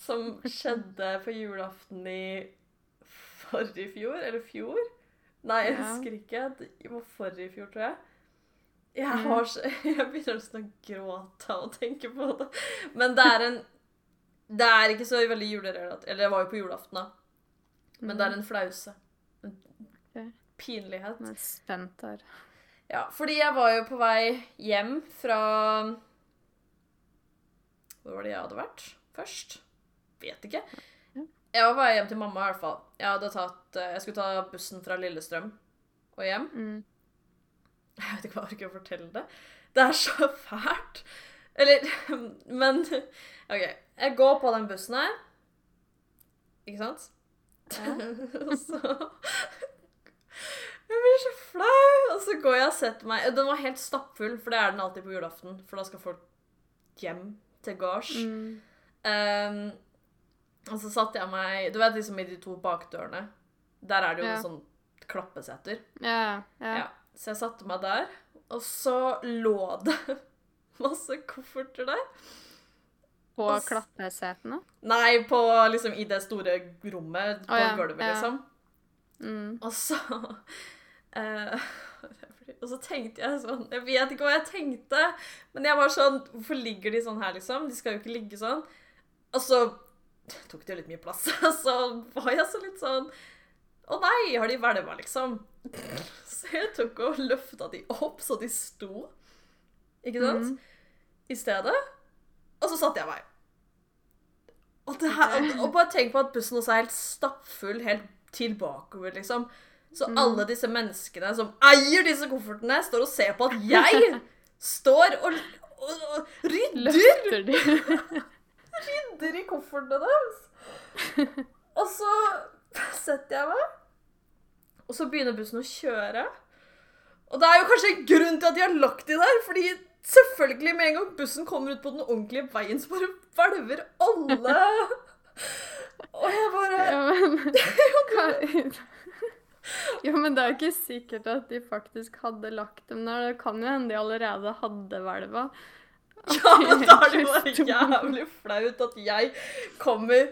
som skjedde på julaften i forrige fjor? Eller fjor? Nei, jeg husker ikke. Det var forrige fjor, tror jeg. Jeg, Mhm. har jeg begynner nesten å gråte av å tenke på det. Men det er en Det er ikke så veldig julerelatert Eller det var jo på julaften, da. Men det er en flause. En pinlighet. Jeg er spent her. Ja, fordi jeg var jo på vei hjem fra Hvor var det jeg hadde vært først? Vet ikke. Jeg var hjem til mamma, i hvert fall. Jeg, tatt, eh, jeg skulle ta bussen fra Lillestrøm og hjem. Mm. Jeg vet ikke hva jeg orker å fortelle det. Det er så fælt. Eller Men OK. Jeg går på den bussen her. Ikke sant? Ja. og så Jeg blir så flau! Og så går jeg og setter meg Den var helt stappfull, for det er den alltid på julaften. For da skal folk hjem til gards. Mm. Um, Og så satte jeg meg Du vet liksom i de to bakdørene. Der er det jo Ja. noen sånn klappeseter. Ja, ja. Ja. Så jeg satte meg der, og så lå det masse kofferter der. På Og klappesetene. Nei, på liksom i det store rommet på oh, ja, gulvet, liksom. Mm. Og så eh, Og så tenkte jeg sånn Jeg vet ikke hva jeg tenkte, men jeg var sånn Hvorfor ligger de sånn her, liksom? De skal jo ikke ligge sånn. Og så tok det jo litt mye plass. Og så var jeg så litt sånn Å nei, har de hvelva, liksom? Så jeg tok og løfta de opp så de sto, ikke sant? Mm. I stedet. Og så satte jeg meg. Og, det her, og, og bare tenk på at bussen også er helt stappfull helt til bakover, liksom. Så Mm. alle disse menneskene som eier disse koffertene, står og ser på at jeg står og, og, og rydder, de? rydder i koffertene deres. Og så setter jeg meg, og så begynner bussen å kjøre. Og det er jo kanskje en grunn til at de har lagt de der, fordi selvfølgelig med en gang bussen kommer ut på den ordentlige veien, så bare hvelver alle. Og jeg bare Ja, men Jo, men det er ikke sikkert at de faktisk hadde lagt dem der. Det kan jo hende de allerede hadde hvelva. Ja, men da er det bare jævlig flaut at jeg kommer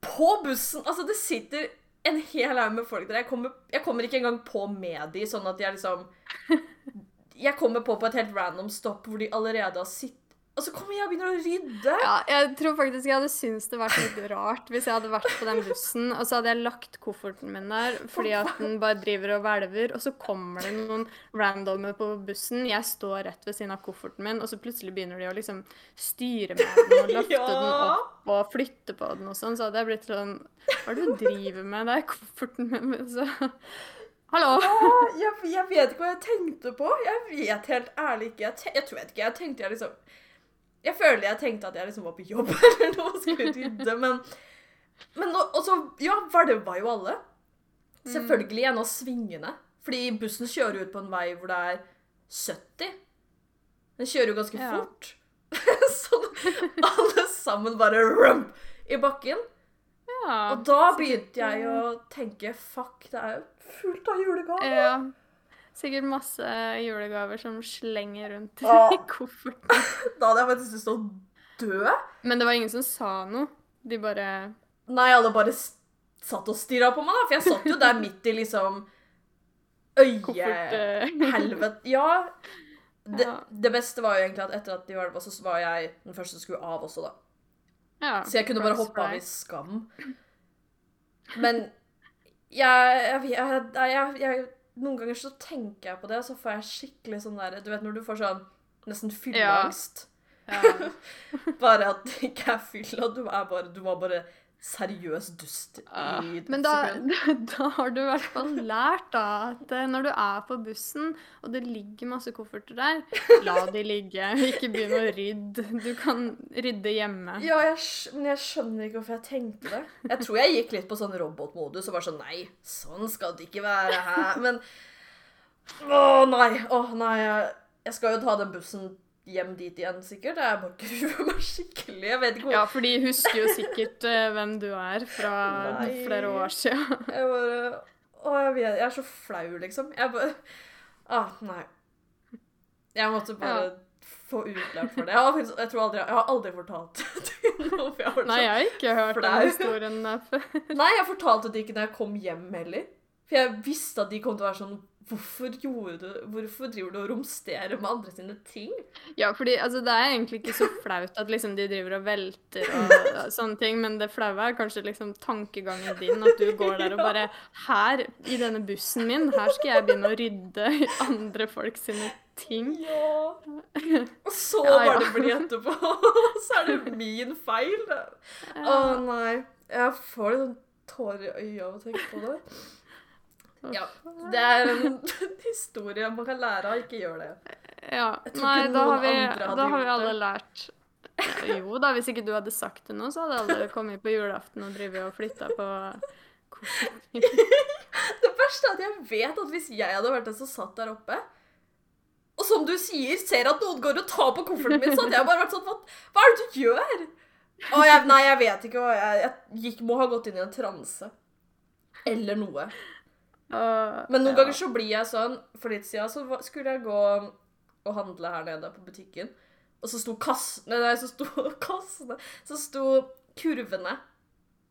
på bussen. Altså, det sitter en hel haug med folk der. Jeg kommer, jeg kommer ikke engang på med de, sånn at jeg liksom Jeg kommer på på et helt random stopp hvor de allerede har sittet Og så kommer jeg og begynner å rydde. Ja, jeg tror faktisk jeg hadde syntes det vært litt rart hvis jeg hadde vært på den bussen, og så hadde jeg lagt kofferten min der fordi at den bare driver og hvelver, og så kommer det noen randomer på bussen, jeg står rett ved siden av kofferten min, og så plutselig begynner de å liksom styre med den og løfte Ja. den opp og flytte på den og sånn, så hadde jeg blitt sånn Hva er det du driver med? Det er kofferten min, så Hallo! Jeg, jeg vet ikke hva jeg tenkte på. Jeg vet helt ærlig ikke. Jeg, jeg tror ikke. Jeg tenkte jeg liksom Jeg føler jeg tenkte at jeg liksom var på jobb eller noe og skulle rydde, men Men og så Ja, valva jo alle. Selvfølgelig gjennom svingene. Fordi bussen kjører ut på en vei hvor det er 70. Den kjører jo ganske Ja. fort. så alle sammen bare rump i bakken. Ja. Og da begynte jeg å tenke fuck, det er jo fullt av julegaver. Ja. Sikkert masse julegaver som slenger rundt i kofferten. Da hadde jeg faktisk lyst til å dø. Men det var ingen som sa noe. De bare Nei, alle bare satt og stirra på meg, da. For jeg satt jo der midt i liksom eh, Øyehelvete. Ja. Det, det beste var jo egentlig at etter at de hvelva, så var jeg den første som skulle av også, da. ja, Så jeg kunne bare hoppe av i skam. Men jeg, jeg, jeg, jeg Noen ganger så tenker jeg på det, og så får jeg skikkelig sånn der Du vet når du får sånn nesten fylleangst? Ja. Bare at det ikke er fylla, du er bare Du var bare seriøs dust i uh, Men da, da har du i hvert fall lært da, at eh, når du er på bussen, og det ligger masse kofferter der, la de ligge. Ikke begynn å rydde. Du kan rydde hjemme. Ja, jeg, men jeg skjønner ikke hvorfor jeg tenkte det. Jeg tror jeg gikk litt på sånn robotmodus og var sånn Nei, sånn skal det ikke være her. Men Å nei. Å nei. Jeg skal jo ta den bussen hjem dit igjen, sikkert. Jeg bare grue meg skikkelig. Jeg vet ikke hvor Ja, for de husker jo sikkert uh, hvem du er fra Nei. flere år siden. Jeg bare Å, jeg vet Jeg er så flau, liksom. Jeg bare Ah, nei. Jeg måtte bare få utløp for det. Jeg har, faktisk, jeg, tror aldri, jeg har aldri fortalt det til noen. for jeg har Nei, jeg har ikke hørt Flau. den historien der før. Nei, jeg fortalte det ikke når jeg kom hjem heller. For jeg visste at de kom til å være sånn Hvorfor, gjorde du, hvorfor driver du og romsterer med andre sine ting? Ja, fordi altså, det er egentlig ikke så flaut at liksom, de driver og velter og og sånne ting, men det flaue er kanskje liksom tankegangen din, at du går der og bare Her, i denne bussen min, her skal jeg begynne å rydde andre folk sine ting. Ja. Og så Ja, ja. var det blid etterpå. så er det min feil. Å nei. Jeg får litt sånn tårer i øya av å tenke på det. Ja. Det er en historie man kan lære av. Ikke gjør det. Ja, Nei, da har vi, da har vi alle lært Ja, Jo da, hvis ikke du hadde sagt det nå, så hadde alle kommet på julaften og drevet og flytta på. Det verste er at jeg vet at hvis jeg hadde vært den som satt der oppe, og som du sier, ser at noen går og tar på kofferten min, så hadde jeg bare vært sånn hva er det du gjør? Å, jeg, nei, jeg vet ikke. Jeg, jeg gikk, må ha gått inn i en transe. Eller noe. Og- Men noen ja. ganger så blir jeg sånn For litt siden så skulle jeg gå og handle her nede på butikken, og så sto kassene Nei, så sto kassene Så sto kurvene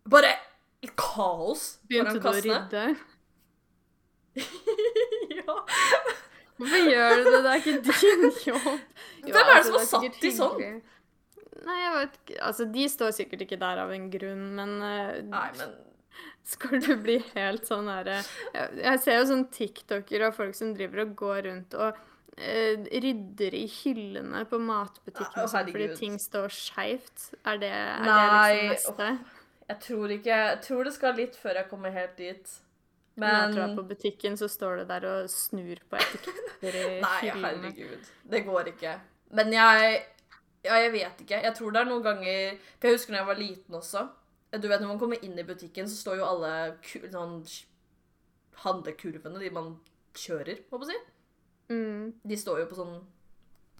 bare i kaos Begynte foran du å kassene. rydde? ja. Hvorfor gjør du det? Det er ikke din jobb. Jo, Hvem er det altså, som har satt de sånn? Nei, jeg vet ikke. Altså, de står sikkert ikke der av en grunn, men uh, Nei, men skal du bli helt sånn herre jeg, jeg ser jo sånn TikToker og folk som driver og går rundt og uh, rydder i hyllene på matbutikken Å, sånn, fordi ting står skeivt. Er det, er Nei, det liksom neste? jeg tror ikke Jeg tror det skal litt før jeg kommer helt dit. Men jeg Men tror på butikken så står du der og snur på etiketter i Nei, hyllene. herregud. Det går ikke. Men jeg Ja, jeg vet ikke. Jeg tror det er noen ganger For jeg husker da jeg var liten også. Du vet, Når man kommer inn i butikken, så står jo alle sånn handlekurvene, de man kjører, må jeg si. Mm. De står jo på sånn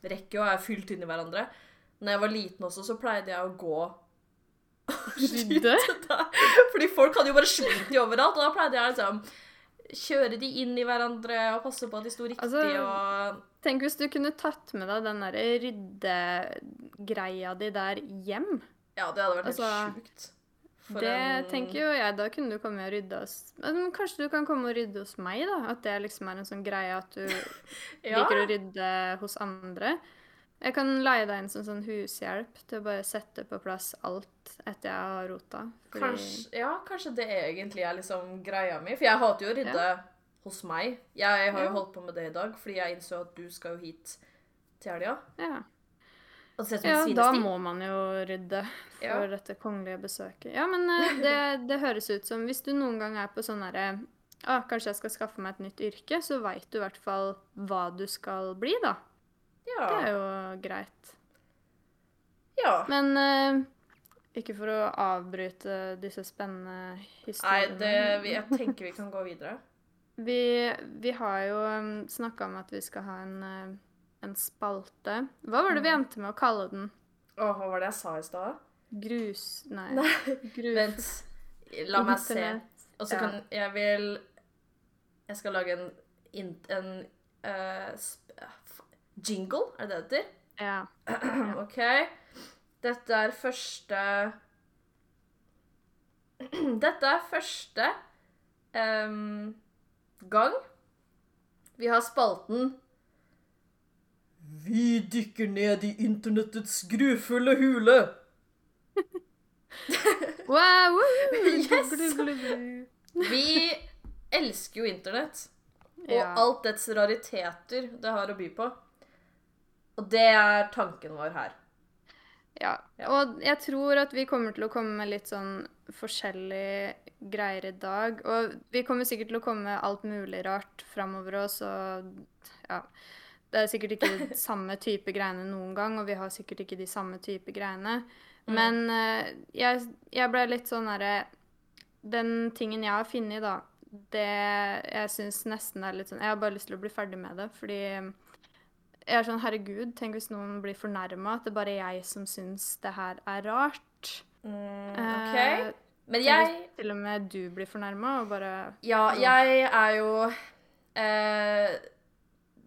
rekke og er fylt inn i hverandre. Når jeg var liten også, så pleide jeg å gå Rydde? Fordi folk hadde jo bare slengt de overalt, og da pleide jeg liksom kjøre de inn i hverandre og passe på at de sto riktig Altså, og Tenk hvis du kunne tatt med deg den der ryddegreia di der hjem. Ja, det hadde vært helt Altså, sjukt. Det en- tenker jo jeg. Da kunne du komme og rydde hos Men Kanskje du kan komme og rydde hos meg, da? At det liksom er en sånn greie at du ja. liker å rydde hos andre. Jeg kan leie deg inn som sånn hushjelp til å bare sette på plass alt etter jeg har rota. Fordi- Kanskje, ja, kanskje det egentlig er liksom greia mi. For jeg hater jo å rydde hos meg. Jeg har jo holdt på med det i dag, fordi jeg innså at du skal jo hit til helga. Ja. Ja, da må man jo rydde for Ja. dette kongelige besøket. Ja, men eh, det, det høres ut som hvis du noen gang er på sånn herre ah, Kanskje jeg skal skaffe meg et nytt yrke, så veit du i hvert fall hva du skal bli, da. Det er jo greit. ja. Men eh, ikke for å avbryte disse spennende Nei, historiene. det, jeg tenker vi kan gå videre. Vi, vi har jo um, snakka om at vi skal ha en, eh, en spalte. Hva var det vi Mm. endte med å kalle den? Å, hva var det jeg sa i stad? Grus... Nei. Nei, Grus... Vent. La meg se. Og så Ja. kan jeg vil Jeg skal lage en, en, en uh, sp jingle, er det det heter? Ja. OK. Dette er første Dette er første um, gang vi har spalten Vi dykker ned i internettets grufulle hule. Wow! Yes! Vi elsker jo internett. Og Ja. alt dets rariteter det har å by på. Og det er tanken vår her. ja. Og jeg tror at vi kommer til å komme med litt sånn forskjellige greier i dag. Og vi kommer sikkert til å komme med alt mulig rart framover oss, og ja. Det er sikkert ikke samme type greiene noen gang, og vi har sikkert ikke de samme type greiene. Mm. Men eh, jeg, jeg ble litt sånn derre Den tingen jeg har funnet, da, det Jeg syns nesten er litt sånn Jeg har bare lyst til å bli ferdig med det, fordi jeg er sånn Herregud, tenk hvis noen blir fornærma. At det er bare jeg som syns det her er rart. Mm, Eh, OK. Men jeg hvis til og med du blir fornærma, og bare Ja, jeg er jo eh,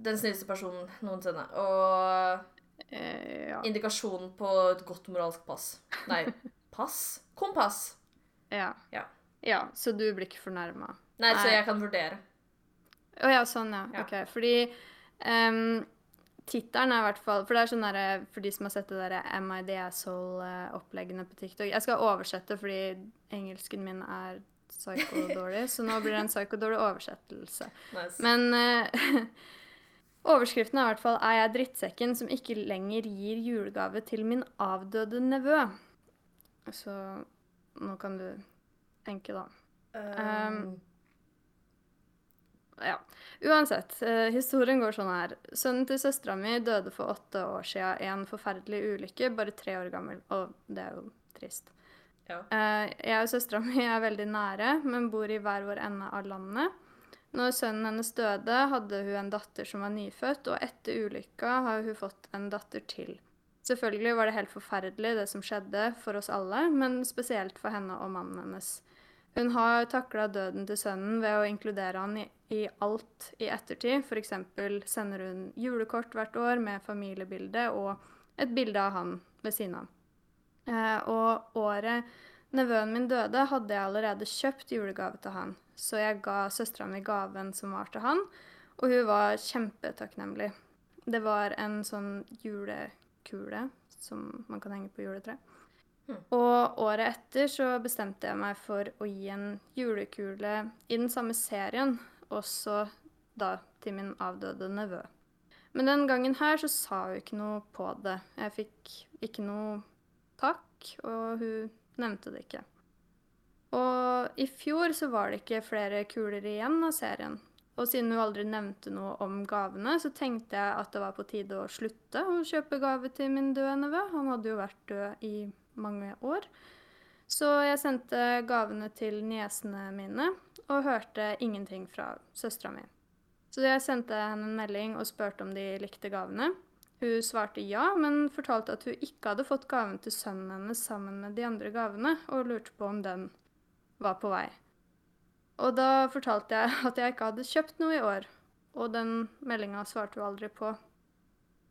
den snilleste personen noensinne. Og eh, Ja. indikasjonen på et godt moralsk pass. Nei, pass? Kompass. Ja. Ja. ja. Så du blir ikke fornærma? Nei, så jeg kan vurdere. Å ja, sånn, ja. Ja. OK. Fordi um, tittelen er i hvert fall For det er sånn derre For de som har sett det derre Am I the Asshole-oppleggene på TikTok Jeg skal oversette fordi engelsken min er psycho-dårlig, så nå blir det en psycho-dårlig oversettelse. Nice. Men eh, overskriften er i hvert fall 'Er jeg drittsekken som ikke lenger gir julegave til min avdøde nevø'? Så nå kan du tenke, da. Um, Ja. Uansett, eh, historien går sånn her. Sønnen til søstera mi døde for åtte år siden i en forferdelig ulykke, bare tre år gammel. Og det er jo trist. Ja. Eh, jeg og søstera mi er veldig nære, men bor i hver vår ende av landet. Når sønnen hennes døde, hadde hun en datter som var nyfødt, og etter ulykka har hun fått en datter til. Selvfølgelig var det helt forferdelig, det som skjedde for oss alle, men spesielt for henne og mannen hennes. Hun har takla døden til sønnen ved å inkludere han i, i alt i ettertid. F.eks. sender hun julekort hvert år med familiebilde og et bilde av han ved siden av. Eh, og året nevøen min døde, hadde jeg allerede kjøpt julegave til han, så jeg ga søstera mi gaven som var til han, og hun var kjempetakknemlig. Det var en sånn julekule som man kan henge på juletreet. Mm. Og året etter så bestemte jeg meg for å gi en julekule i den samme serien, også da til min avdøde nevø. Men den gangen her så sa hun ikke noe på det. Jeg fikk ikke noe takk, og hun nevnte det ikke. Og i fjor så var det ikke flere kuler igjen av serien. Og siden hun aldri nevnte noe om gavene, så tenkte jeg at det var på tide å slutte å kjøpe gave til min døde nevø. Han hadde jo vært død i mange år. Så jeg sendte gavene til niesene mine og hørte ingenting fra søstera mi. Så jeg sendte henne en melding og spurte om de likte gavene. Hun svarte ja, men fortalte at hun ikke hadde fått gaven til sønnen hennes sammen med de andre gavene, og lurte på om den var på vei. Og da fortalte jeg at jeg ikke hadde kjøpt noe i år, og den meldinga svarte hun aldri på.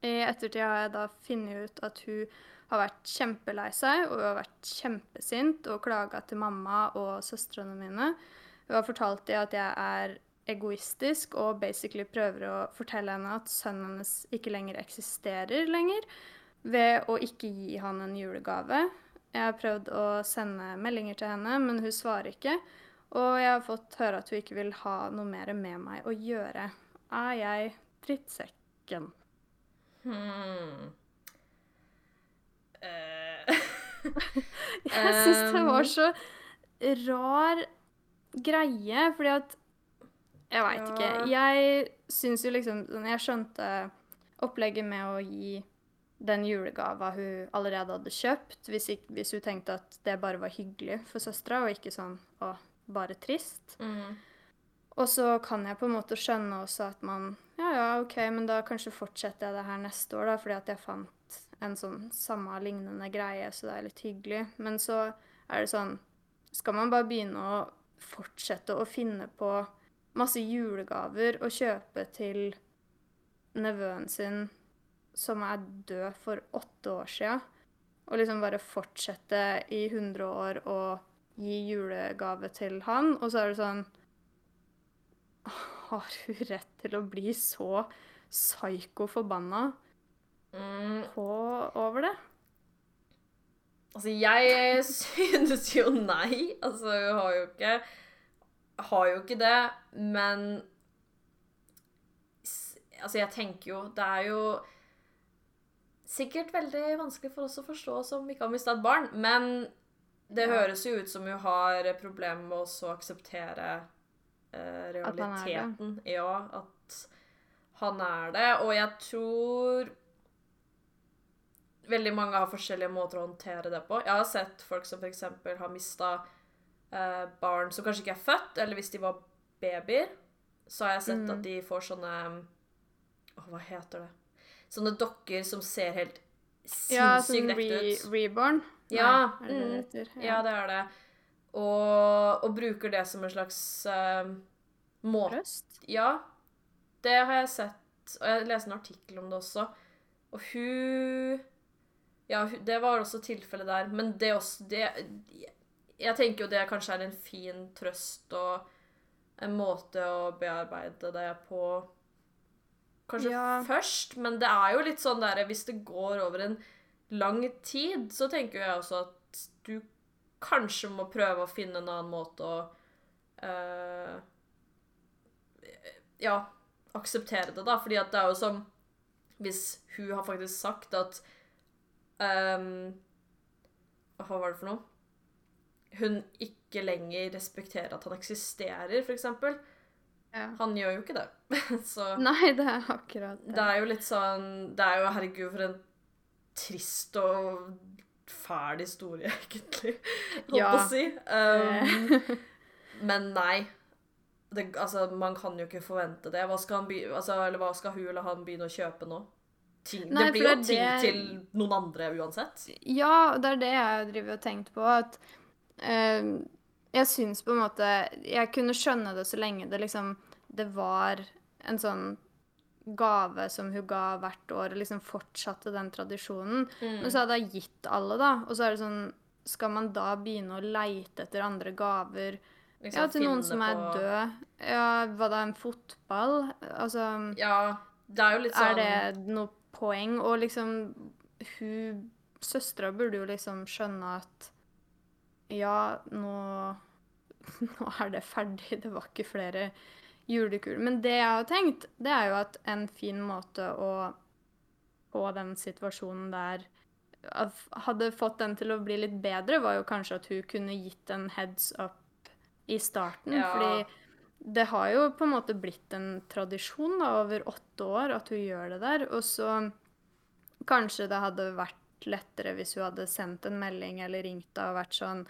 I ettertid har jeg da funnet ut at hun har vært kjempelei seg, og hun har vært kjempesint og klaga til mamma og søstrene mine. Hun har fortalt dem at jeg er egoistisk og basically prøver å fortelle henne at sønnen hennes ikke lenger eksisterer lenger, ved å ikke gi han en julegave. Jeg har prøvd å sende meldinger til henne, men hun svarer ikke. Og jeg har fått høre at hun ikke vil ha noe mer med meg å gjøre. Er jeg drittsekken? Hmm. Uh. Jeg syns det var så rar greie, fordi at Jeg veit ikke. Jeg syns jo liksom sånn, Jeg skjønte opplegget med å gi den julegava hun allerede hadde kjøpt, hvis, ikke, hvis hun tenkte at det bare var hyggelig for søstera, og ikke sånn å, bare trist. mm. Og så kan jeg på en måte skjønne også at man Ja, ja, OK, men da kanskje fortsetter jeg det her neste år, da, fordi at jeg fant en sånn samme lignende greie, så det er litt hyggelig. Men så er det sånn Skal man bare begynne å fortsette å finne på masse julegaver og kjøpe til nevøen sin som er død for åtte år sia, og liksom bare fortsette i 100 år å gi julegave til han, og så er det sånn Har hun rett til å bli så psyko forbanna Mm. på over det? Altså, jeg synes jo nei. Altså, hun har jo ikke Har jo ikke det, men Altså, jeg tenker jo Det er jo sikkert veldig vanskelig for oss å forstå som ikke har mista et barn, men det Ja. høres jo ut som hun har problemer med å akseptere eh, At realiteten. Ja, at han er det. Og jeg tror veldig mange har forskjellige måter å håndtere det på. Jeg har sett folk som f.eks. har mista eh, barn som kanskje ikke er født, eller hvis de var babyer, så har jeg sett Mm. at de får sånne Åh, hva heter det? Sånne dokker som ser helt Ja, sinnssykt sånn ekte re ut. reborn? Ja, Nei, er det det mm, heter? Ja, det er det. Og, og bruker det som en slags uh, måte Røst? Ja, det har jeg sett. Og jeg leste en artikkel om det også. Og hun Ja, hun, det var også tilfellet der. Men det også det, Jeg tenker jo det kanskje er en fin trøst og en måte å bearbeide det på kanskje Ja. først. Men det er jo litt sånn der Hvis det går over en lang tid, så tenker jeg også at du kanskje må prøve å finne en annen måte å uh, ja, akseptere det, da. Fordi at det er jo som Hvis hun har faktisk sagt at um, Hva var det for noe? Hun ikke lenger respekterer at han eksisterer, f.eks. Ja. Han gjør jo ikke det. Så Nei, det er akkurat det. det er jo litt sånn Det er jo, herregud, for en trist og fæl historie, egentlig. Holdt Ja. å si. Um, men nei. Det, altså, man kan jo ikke forvente det. Hva skal, altså, eller hva skal hun eller han begynne å kjøpe nå? ting Nei, Det blir jo det ting det- til noen andre uansett. Ja, det er det jeg driver og tenkt på. At uh, jeg syns på en måte Jeg kunne skjønne det så lenge det liksom Det var en sånn gave som hun ga hvert år, og liksom fortsatte den tradisjonen. Mm. Men så hadde hun gitt alle, da. Og så er det sånn Skal man da begynne å leite etter andre gaver? Liksom Ja, til noen som er på- død. Ja, var det en fotball? Altså Ja, det er jo litt sånn Er det noe poeng? Og liksom hun Søstera burde jo liksom skjønne at ja, nå Nå er det ferdig. Det var ikke flere julekuler. Men det jeg har tenkt, det er jo at en fin måte å få den situasjonen der Hadde fått den til å bli litt bedre, var jo kanskje at hun kunne gitt en heads up i starten. Ja. Fordi det har jo på en måte blitt en tradisjon da, over åtte år at hun gjør det der. Og så kanskje det hadde vært lettere hvis hun hadde sendt en melding eller ringt da og vært sånn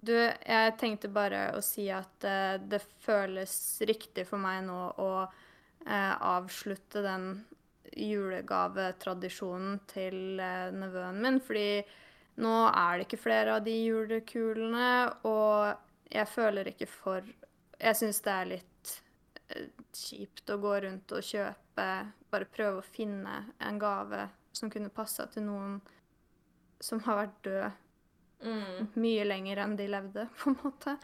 Du, jeg tenkte bare å si at uh, det føles riktig for meg nå å uh, avslutte den julegavetradisjonen til uh, nevøen min, fordi nå er det ikke flere av de julekulene, og jeg føler ikke for Jeg syns det er litt kjipt å gå rundt og kjøpe Bare prøve å finne en gave som kunne passa til noen som har vært død mm. mye lenger enn de levde, på en måte.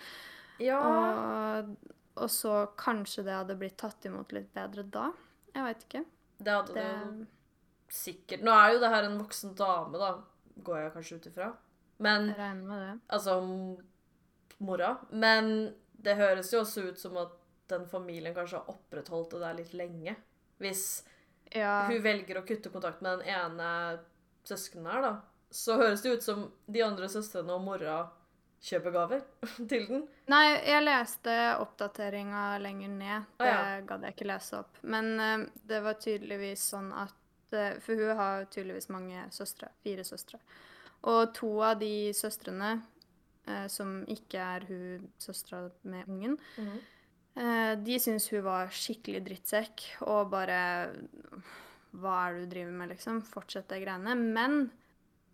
Ja. Og, og så kanskje det hadde blitt tatt imot litt bedre da. Jeg veit ikke. Det hadde Det, det sikkert. Nå er jo det her en voksen dame, da, går jeg kanskje ut ifra. Men jeg regner med det. Altså mora. Men det høres jo også ut som at den familien kanskje har opprettholdt det der litt lenge. Hvis Ja, hun velger å kutte kontakt med den ene søskenen her, da, så høres det ut som de andre søstrene og mora kjøper gaver til den. Nei, jeg leste oppdateringa lenger ned. Det Det ja. gadd jeg ikke lese opp. Men uh, det var tydeligvis sånn at uh, For hun har tydeligvis mange søstre. Fire søstre. Og to av de søstrene, uh, som ikke er hun søstera med ungen, eh, de syns hun var skikkelig drittsekk og bare Hva er det du driver med, liksom? Fortsett de greiene. Men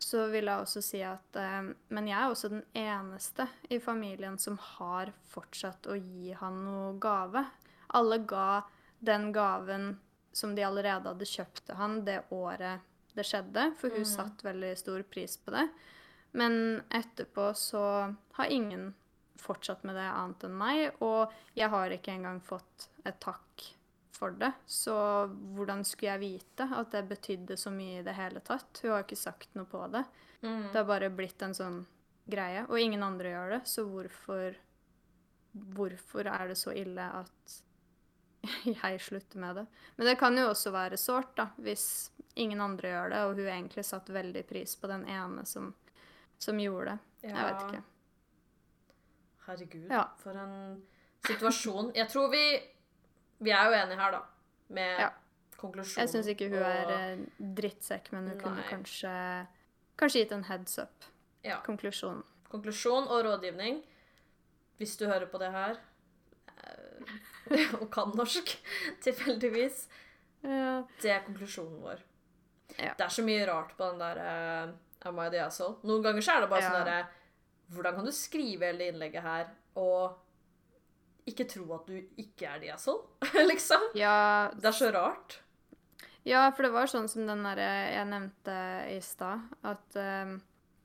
så vil jeg også si at eh, Men jeg er også den eneste i familien som har fortsatt å gi han noe gave. Alle ga den gaven som de allerede hadde kjøpt til han det året det skjedde, for hun satte veldig stor pris på det. Men etterpå så har ingen fortsatt med det annet enn meg, og jeg har ikke engang fått et takk for det. Så hvordan skulle jeg vite at det betydde så mye i det hele tatt? Hun har ikke sagt noe på det. Mm. Det har bare blitt en sånn greie, og ingen andre gjør det, så hvorfor Hvorfor er det så ille at jeg slutter med det? Men det kan jo også være sårt, da, hvis ingen andre gjør det, og hun egentlig satte veldig pris på den ene som, som gjorde det. Jeg vet ikke. Herregud, Ja. for en situasjon. Jeg tror vi Vi er jo enige her, da, med Ja. konklusjonen. Jeg syns ikke hun og- er drittsekk, men hun kunne kanskje Kanskje gitt en heads up. Ja. Konklusjonen. Konklusjon og rådgivning. Hvis du hører på det her, eh, og kan norsk, tilfeldigvis, Ja. det er konklusjonen vår. Ja. Det er så mye rart på den der uh, Am I the asshole? Noen ganger så er det bare sånn Ja. derre Hvordan kan du skrive hele innlegget her og ikke tro at du ikke er asshole? liksom. ja, Det er så rart. Ja, for det var sånn som den derre jeg nevnte i stad, at eh,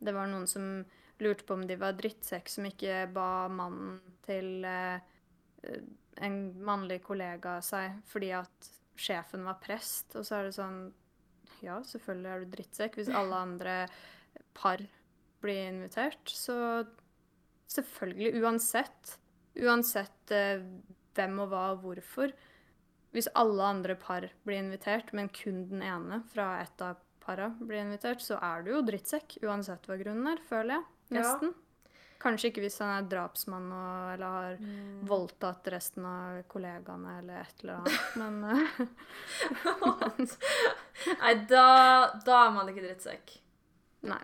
det var noen som lurte på om de var drittsekk som ikke ba mannen til uh, en mannlig kollega seg fordi at sjefen var prest. Og så er det sånn Ja, selvfølgelig er du drittsekk. Hvis alle andre par blir invitert, så selvfølgelig. Uansett. Uansett eh, hvem og hva og hvorfor. Hvis alle andre par blir invitert, men kun den ene fra et av para blir invitert, så er du jo drittsekk, uansett hva grunnen er, føler jeg. Ja. Nesten. Kanskje ikke hvis han er drapsmann og, eller har voldtatt resten av kollegaene eller et eller annet, men eh, Nei, da, da er man ikke drittsekk. Nei.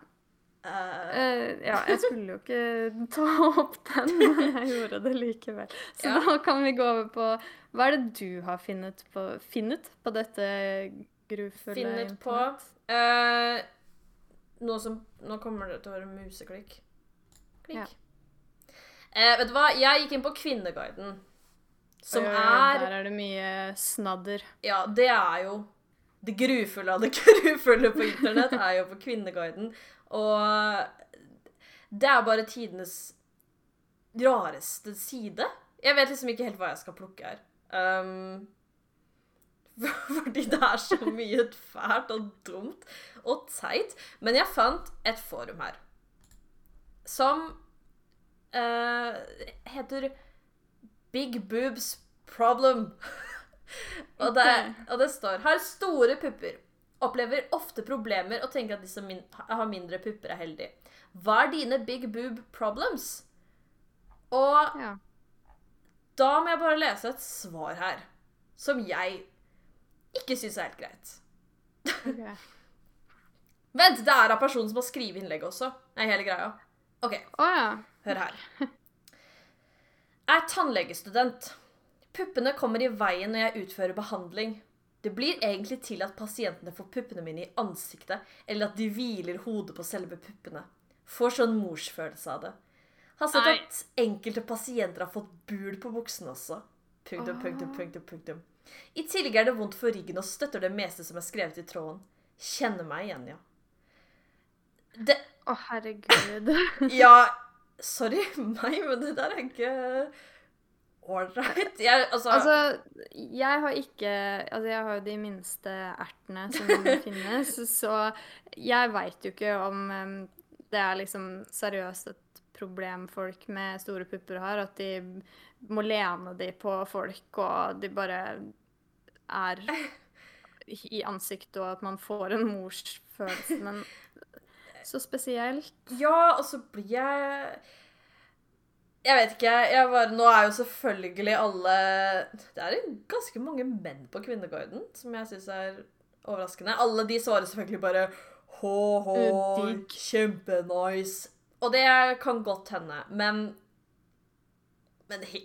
Eh, ja, jeg skulle jo ikke ta opp den, men jeg gjorde det likevel. Så Ja. da kan vi gå over på Hva er det du har funnet på, finnet på dette grufulle Finnet på eh, Noe som Nå kommer det til å være museklikk. Klikk. Ja. Uh, vet du hva? Jeg gikk inn på Kvinneguiden. Som oi, er Der er det mye snadder. Ja, det er jo Det grufulle av det grufulle på internett er jo på Kvinneguiden. Og det er bare tidenes rareste side. Jeg vet liksom ikke helt hva jeg skal plukke her. Um, fordi det er så mye fælt og dumt og teit. Men jeg fant et forum her som uh, heter Big Boobs Problem. og, det, og det står Har store pupper. Opplever ofte problemer og tenker at de som min har mindre pupper, er heldige. Hva er dine big boob problems? Og Ja. da må jeg bare lese et svar her. Som jeg ikke syns er helt greit. Okay. Vent, det er av personen som har skrevet innlegget også. Nei, hele greia. OK, Oh, ja. hør her. Er tannlegestudent. Puppene kommer i veien når jeg utfører behandling. Det blir egentlig til at pasientene får puppene mine i ansiktet, eller at de hviler hodet på selve puppene. Får sånn morsfølelse av det. Har sett Nei. at enkelte pasienter har fått bul på buksene også. Punktum, punktum, punktum, punktum. I tillegg er det vondt for ryggen og støtter det meste som er skrevet i tråden. Kjenner meg igjen, ja. Det, Å, herregud. ja, sorry meg, men det der er ikke ålreit. Jeg, altså, Altså, jeg har ikke Altså, jeg har jo de minste ertene som finnes, så jeg veit jo ikke om em, det er liksom seriøst et problem folk med store pupper har, at de må lene de på folk, og de bare er i ansiktet, og at man får en morsfølelse, men så spesielt. Ja, og så blir jeg Jeg vet ikke. jeg bare, Nå er jo selvfølgelig alle Det er ganske mange menn på Kvinneguiden, som jeg syns er overraskende. Alle de svarer selvfølgelig bare Hå-hå, kjempenice. Og det kan godt hende, men Men jeg,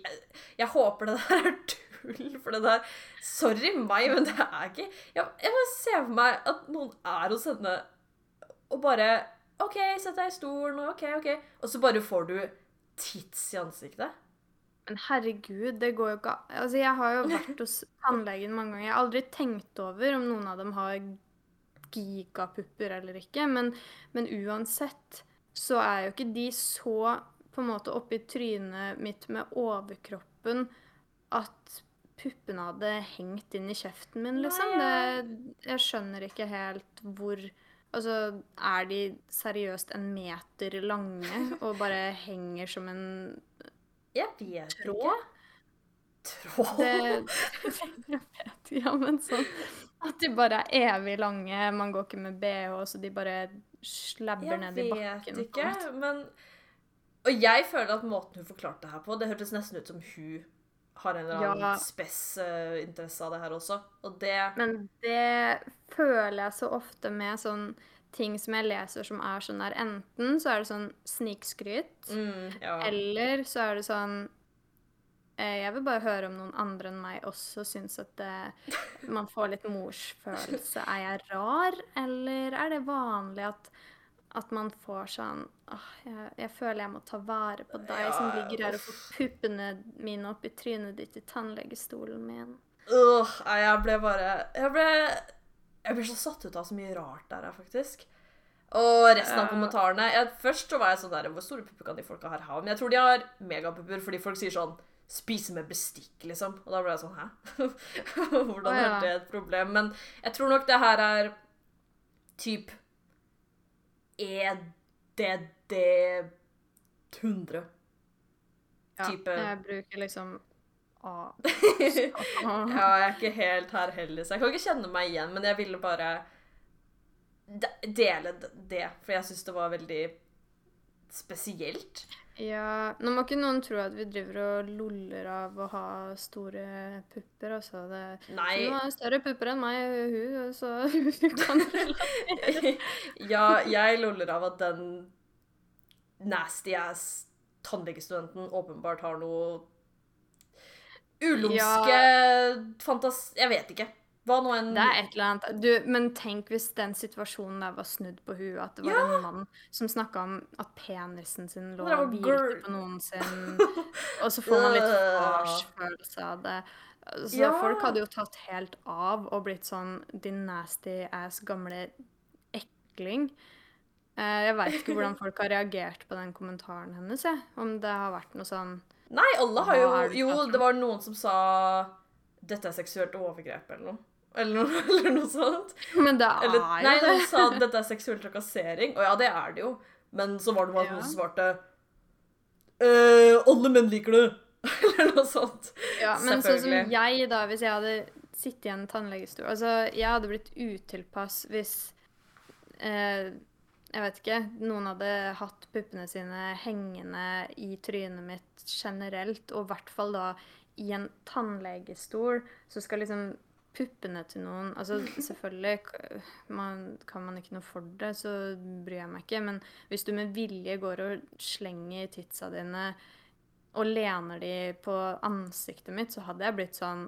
jeg håper det der er tull, for det der Sorry meg, men det er ikke Jeg, jeg bare ser for meg at noen er hos henne og bare OK, sett deg i stolen, OK, OK. Og så bare får du tits i ansiktet. Men herregud, det går jo ikke an. Altså, jeg har jo vært hos tannlegen mange ganger. Jeg har aldri tenkt over om noen av dem har gigapupper eller ikke. Men, men uansett så er jo ikke de så på en måte oppi trynet mitt med overkroppen at puppene hadde hengt inn i kjeften min, liksom. Det, jeg skjønner ikke helt hvor Altså, er de seriøst en meter lange og bare henger som en Jeg vet Tråd? ikke. Tråd? Det, jeg vet, ja, men sånn at de bare er evig lange. Man går ikke med bh, så de bare slabber Jeg ned i bakken. Jeg vet ikke, men Og jeg føler at måten hun forklarte det her på, det hørtes nesten ut som hun har en eller annen Ja. spes-interesse av det her også. Og det Men det føler jeg så ofte med sånn ting som jeg leser som er sånn der Enten så er det sånn snikskryt, mm, Ja. eller så er det sånn eh, Jeg vil bare høre om noen andre enn meg også syns at det, man får litt morsfølelse. Er jeg rar, eller er det vanlig at, at man får sånn åh, jeg, jeg føler jeg må ta vare på deg som ligger her og får puppene mine opp i trynet ditt i tannlegestolen min. Åh, nei, jeg ble bare Jeg ble Jeg ble så satt ut av så mye rart der, faktisk. Og resten av uh, kommentarene jeg, Først så var jeg sånn der Hvor store pupper kan de folka her ha? Men jeg tror de har megapupper fordi folk sier sånn Spise med bestikk, liksom. Og da ble jeg sånn Hæ? Hvordan oh, ja. er det et problem? Men jeg tror nok det her er typ EDD 100. Ja, Jeg bruker liksom A. ja, jeg er ikke helt her heller, så jeg kan ikke kjenne meg igjen, men jeg ville bare dele det, for jeg syns det var veldig spesielt. Ja, Nå må ikke noen tro at vi driver og loller av å ha store pupper. Altså. Det, Nei. Hun har større pupper enn meg, hun, så hun kan ja, jeg loller av at den nasty ass tannlegestudenten åpenbart har noe ulumske fantas... Jeg vet ikke. Hva nå enn Det er et eller annet du, Men tenk hvis den situasjonen der var snudd på huet. At det var Ja. en mann som snakka om at penisen sin lå og hvilte på noen sin Og så får man litt farsfølelse av det. Så Ja. folk hadde jo tatt helt av og blitt sånn din nasty ass gamle ekling. Eh, Jeg veit ikke hvordan folk har reagert på den kommentaren hennes, jeg. Om det har vært noe sånn Nei, alle har jo Jo, det var noen som sa 'Dette er seksuelt overgrep', eller noe. Eller noe, eller noe sånt. Men det Eller, er nei, jo det. sa 'dette er seksuell trakassering'. Og ja, det er det jo. Men så var det bare Ja. noen som svarte «Eh, 'Alle menn liker det'. eller noe sånt. Ja, men sånn som jeg, da, hvis jeg hadde sittet i en tannlegestol Altså, jeg hadde blitt utilpass hvis eh, Jeg vet ikke. Noen hadde hatt puppene sine hengende i trynet mitt generelt, og i hvert fall da i en tannlegestol, så skal liksom puppene til noen Altså, selvfølgelig man, kan man ikke noe for det, så bryr jeg meg ikke, men hvis du med vilje går og slenger titsa dine og lener de på ansiktet mitt, så hadde jeg blitt sånn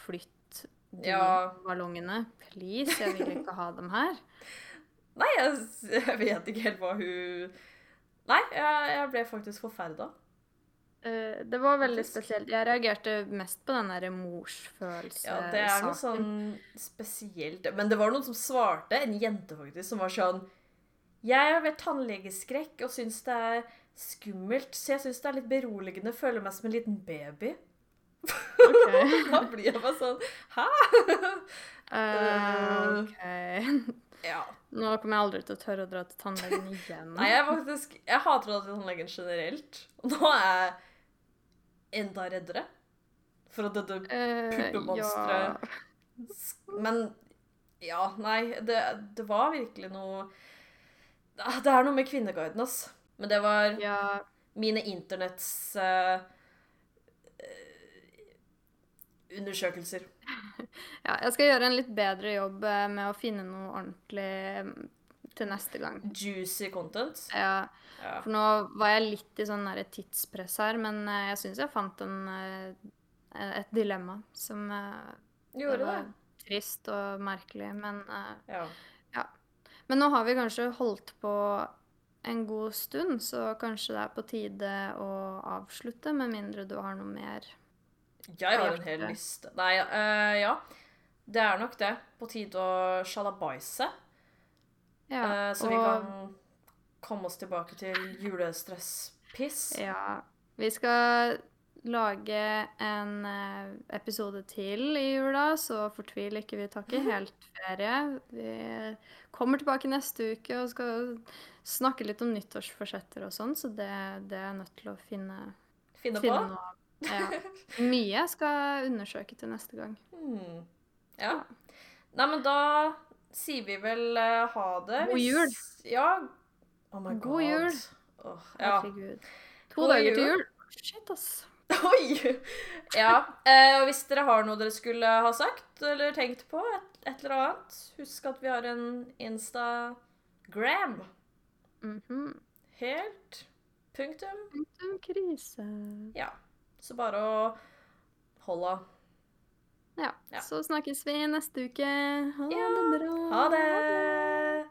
Flytt de Ja. ballongene. Please, jeg vil ikke ha dem her. Nei, jeg, jeg vet ikke helt hva hun Nei, jeg, jeg ble faktisk forferda. Eh, det var veldig spesielt. Jeg reagerte mest på den der morsfølelse Ja, det er noe sånn spesielt Men det var noen som svarte, en jente faktisk, som var sånn Jeg har vært tannlegeskrekk og syns det er skummelt, så jeg syns det er litt beroligende. Føler meg som en liten baby. Okay. da blir jeg bare sånn Hæ? Uh, OK. Ja. Nå kommer jeg aldri til å tørre å dra til tannlegen igjen. Nei, jeg faktisk Jeg hater å dra til tannlegen generelt. Og nå er jeg enda reddere for at dette puppemonsteret uh, ja. Men ja, nei, det, det var virkelig noe Det er noe med Kvinneguiden, ass. Men det var Ja, mine internetts eh, eh, undersøkelser. ja, jeg skal gjøre en litt bedre jobb eh, med å finne noe ordentlig mm, til neste gang. Juicy content. Ja, Ja. for nå var jeg litt i sånn tidspress her, men eh, jeg syns jeg fant en, eh, et dilemma som eh, Gjorde var det. trist og merkelig, men ja. Ja. Men nå har vi kanskje holdt på en god stund, så kanskje det er på tide å avslutte, med mindre du har noe mer. Jeg har en hel liste. Nei, uh, ja. Det er nok det. På tide å sjalabaise. Ja, uh, så vi kan komme oss tilbake til julestresspiss. Ja. Vi skal lage en eh, episode til i jula, så fortvil ikke. Vi tar ikke helt ferie. Vi kommer tilbake neste uke og skal snakke litt om nyttårsforsetter og sånn, så det, det er jeg nødt til å finne, Finne på. finne noe. Ja. Mye jeg skal undersøke til neste gang. Hmm. Ja. Nei, men da sier vi vel eh, ha det. God jul. Ja. Oh my God jul. Oh, ja. Herregud. To God dager til jul. jul. Shit, ass. Oi! Ja. eh, hvis dere har noe dere skulle ha sagt eller tenkt på, et, et eller annet, husk at vi har en Instagram. Mhm. Helt punktum. Punktum krise. Ja. Så bare å holde Ja. Ja. Så snakkes vi neste uke. Ha Ja, det bra. Ha det!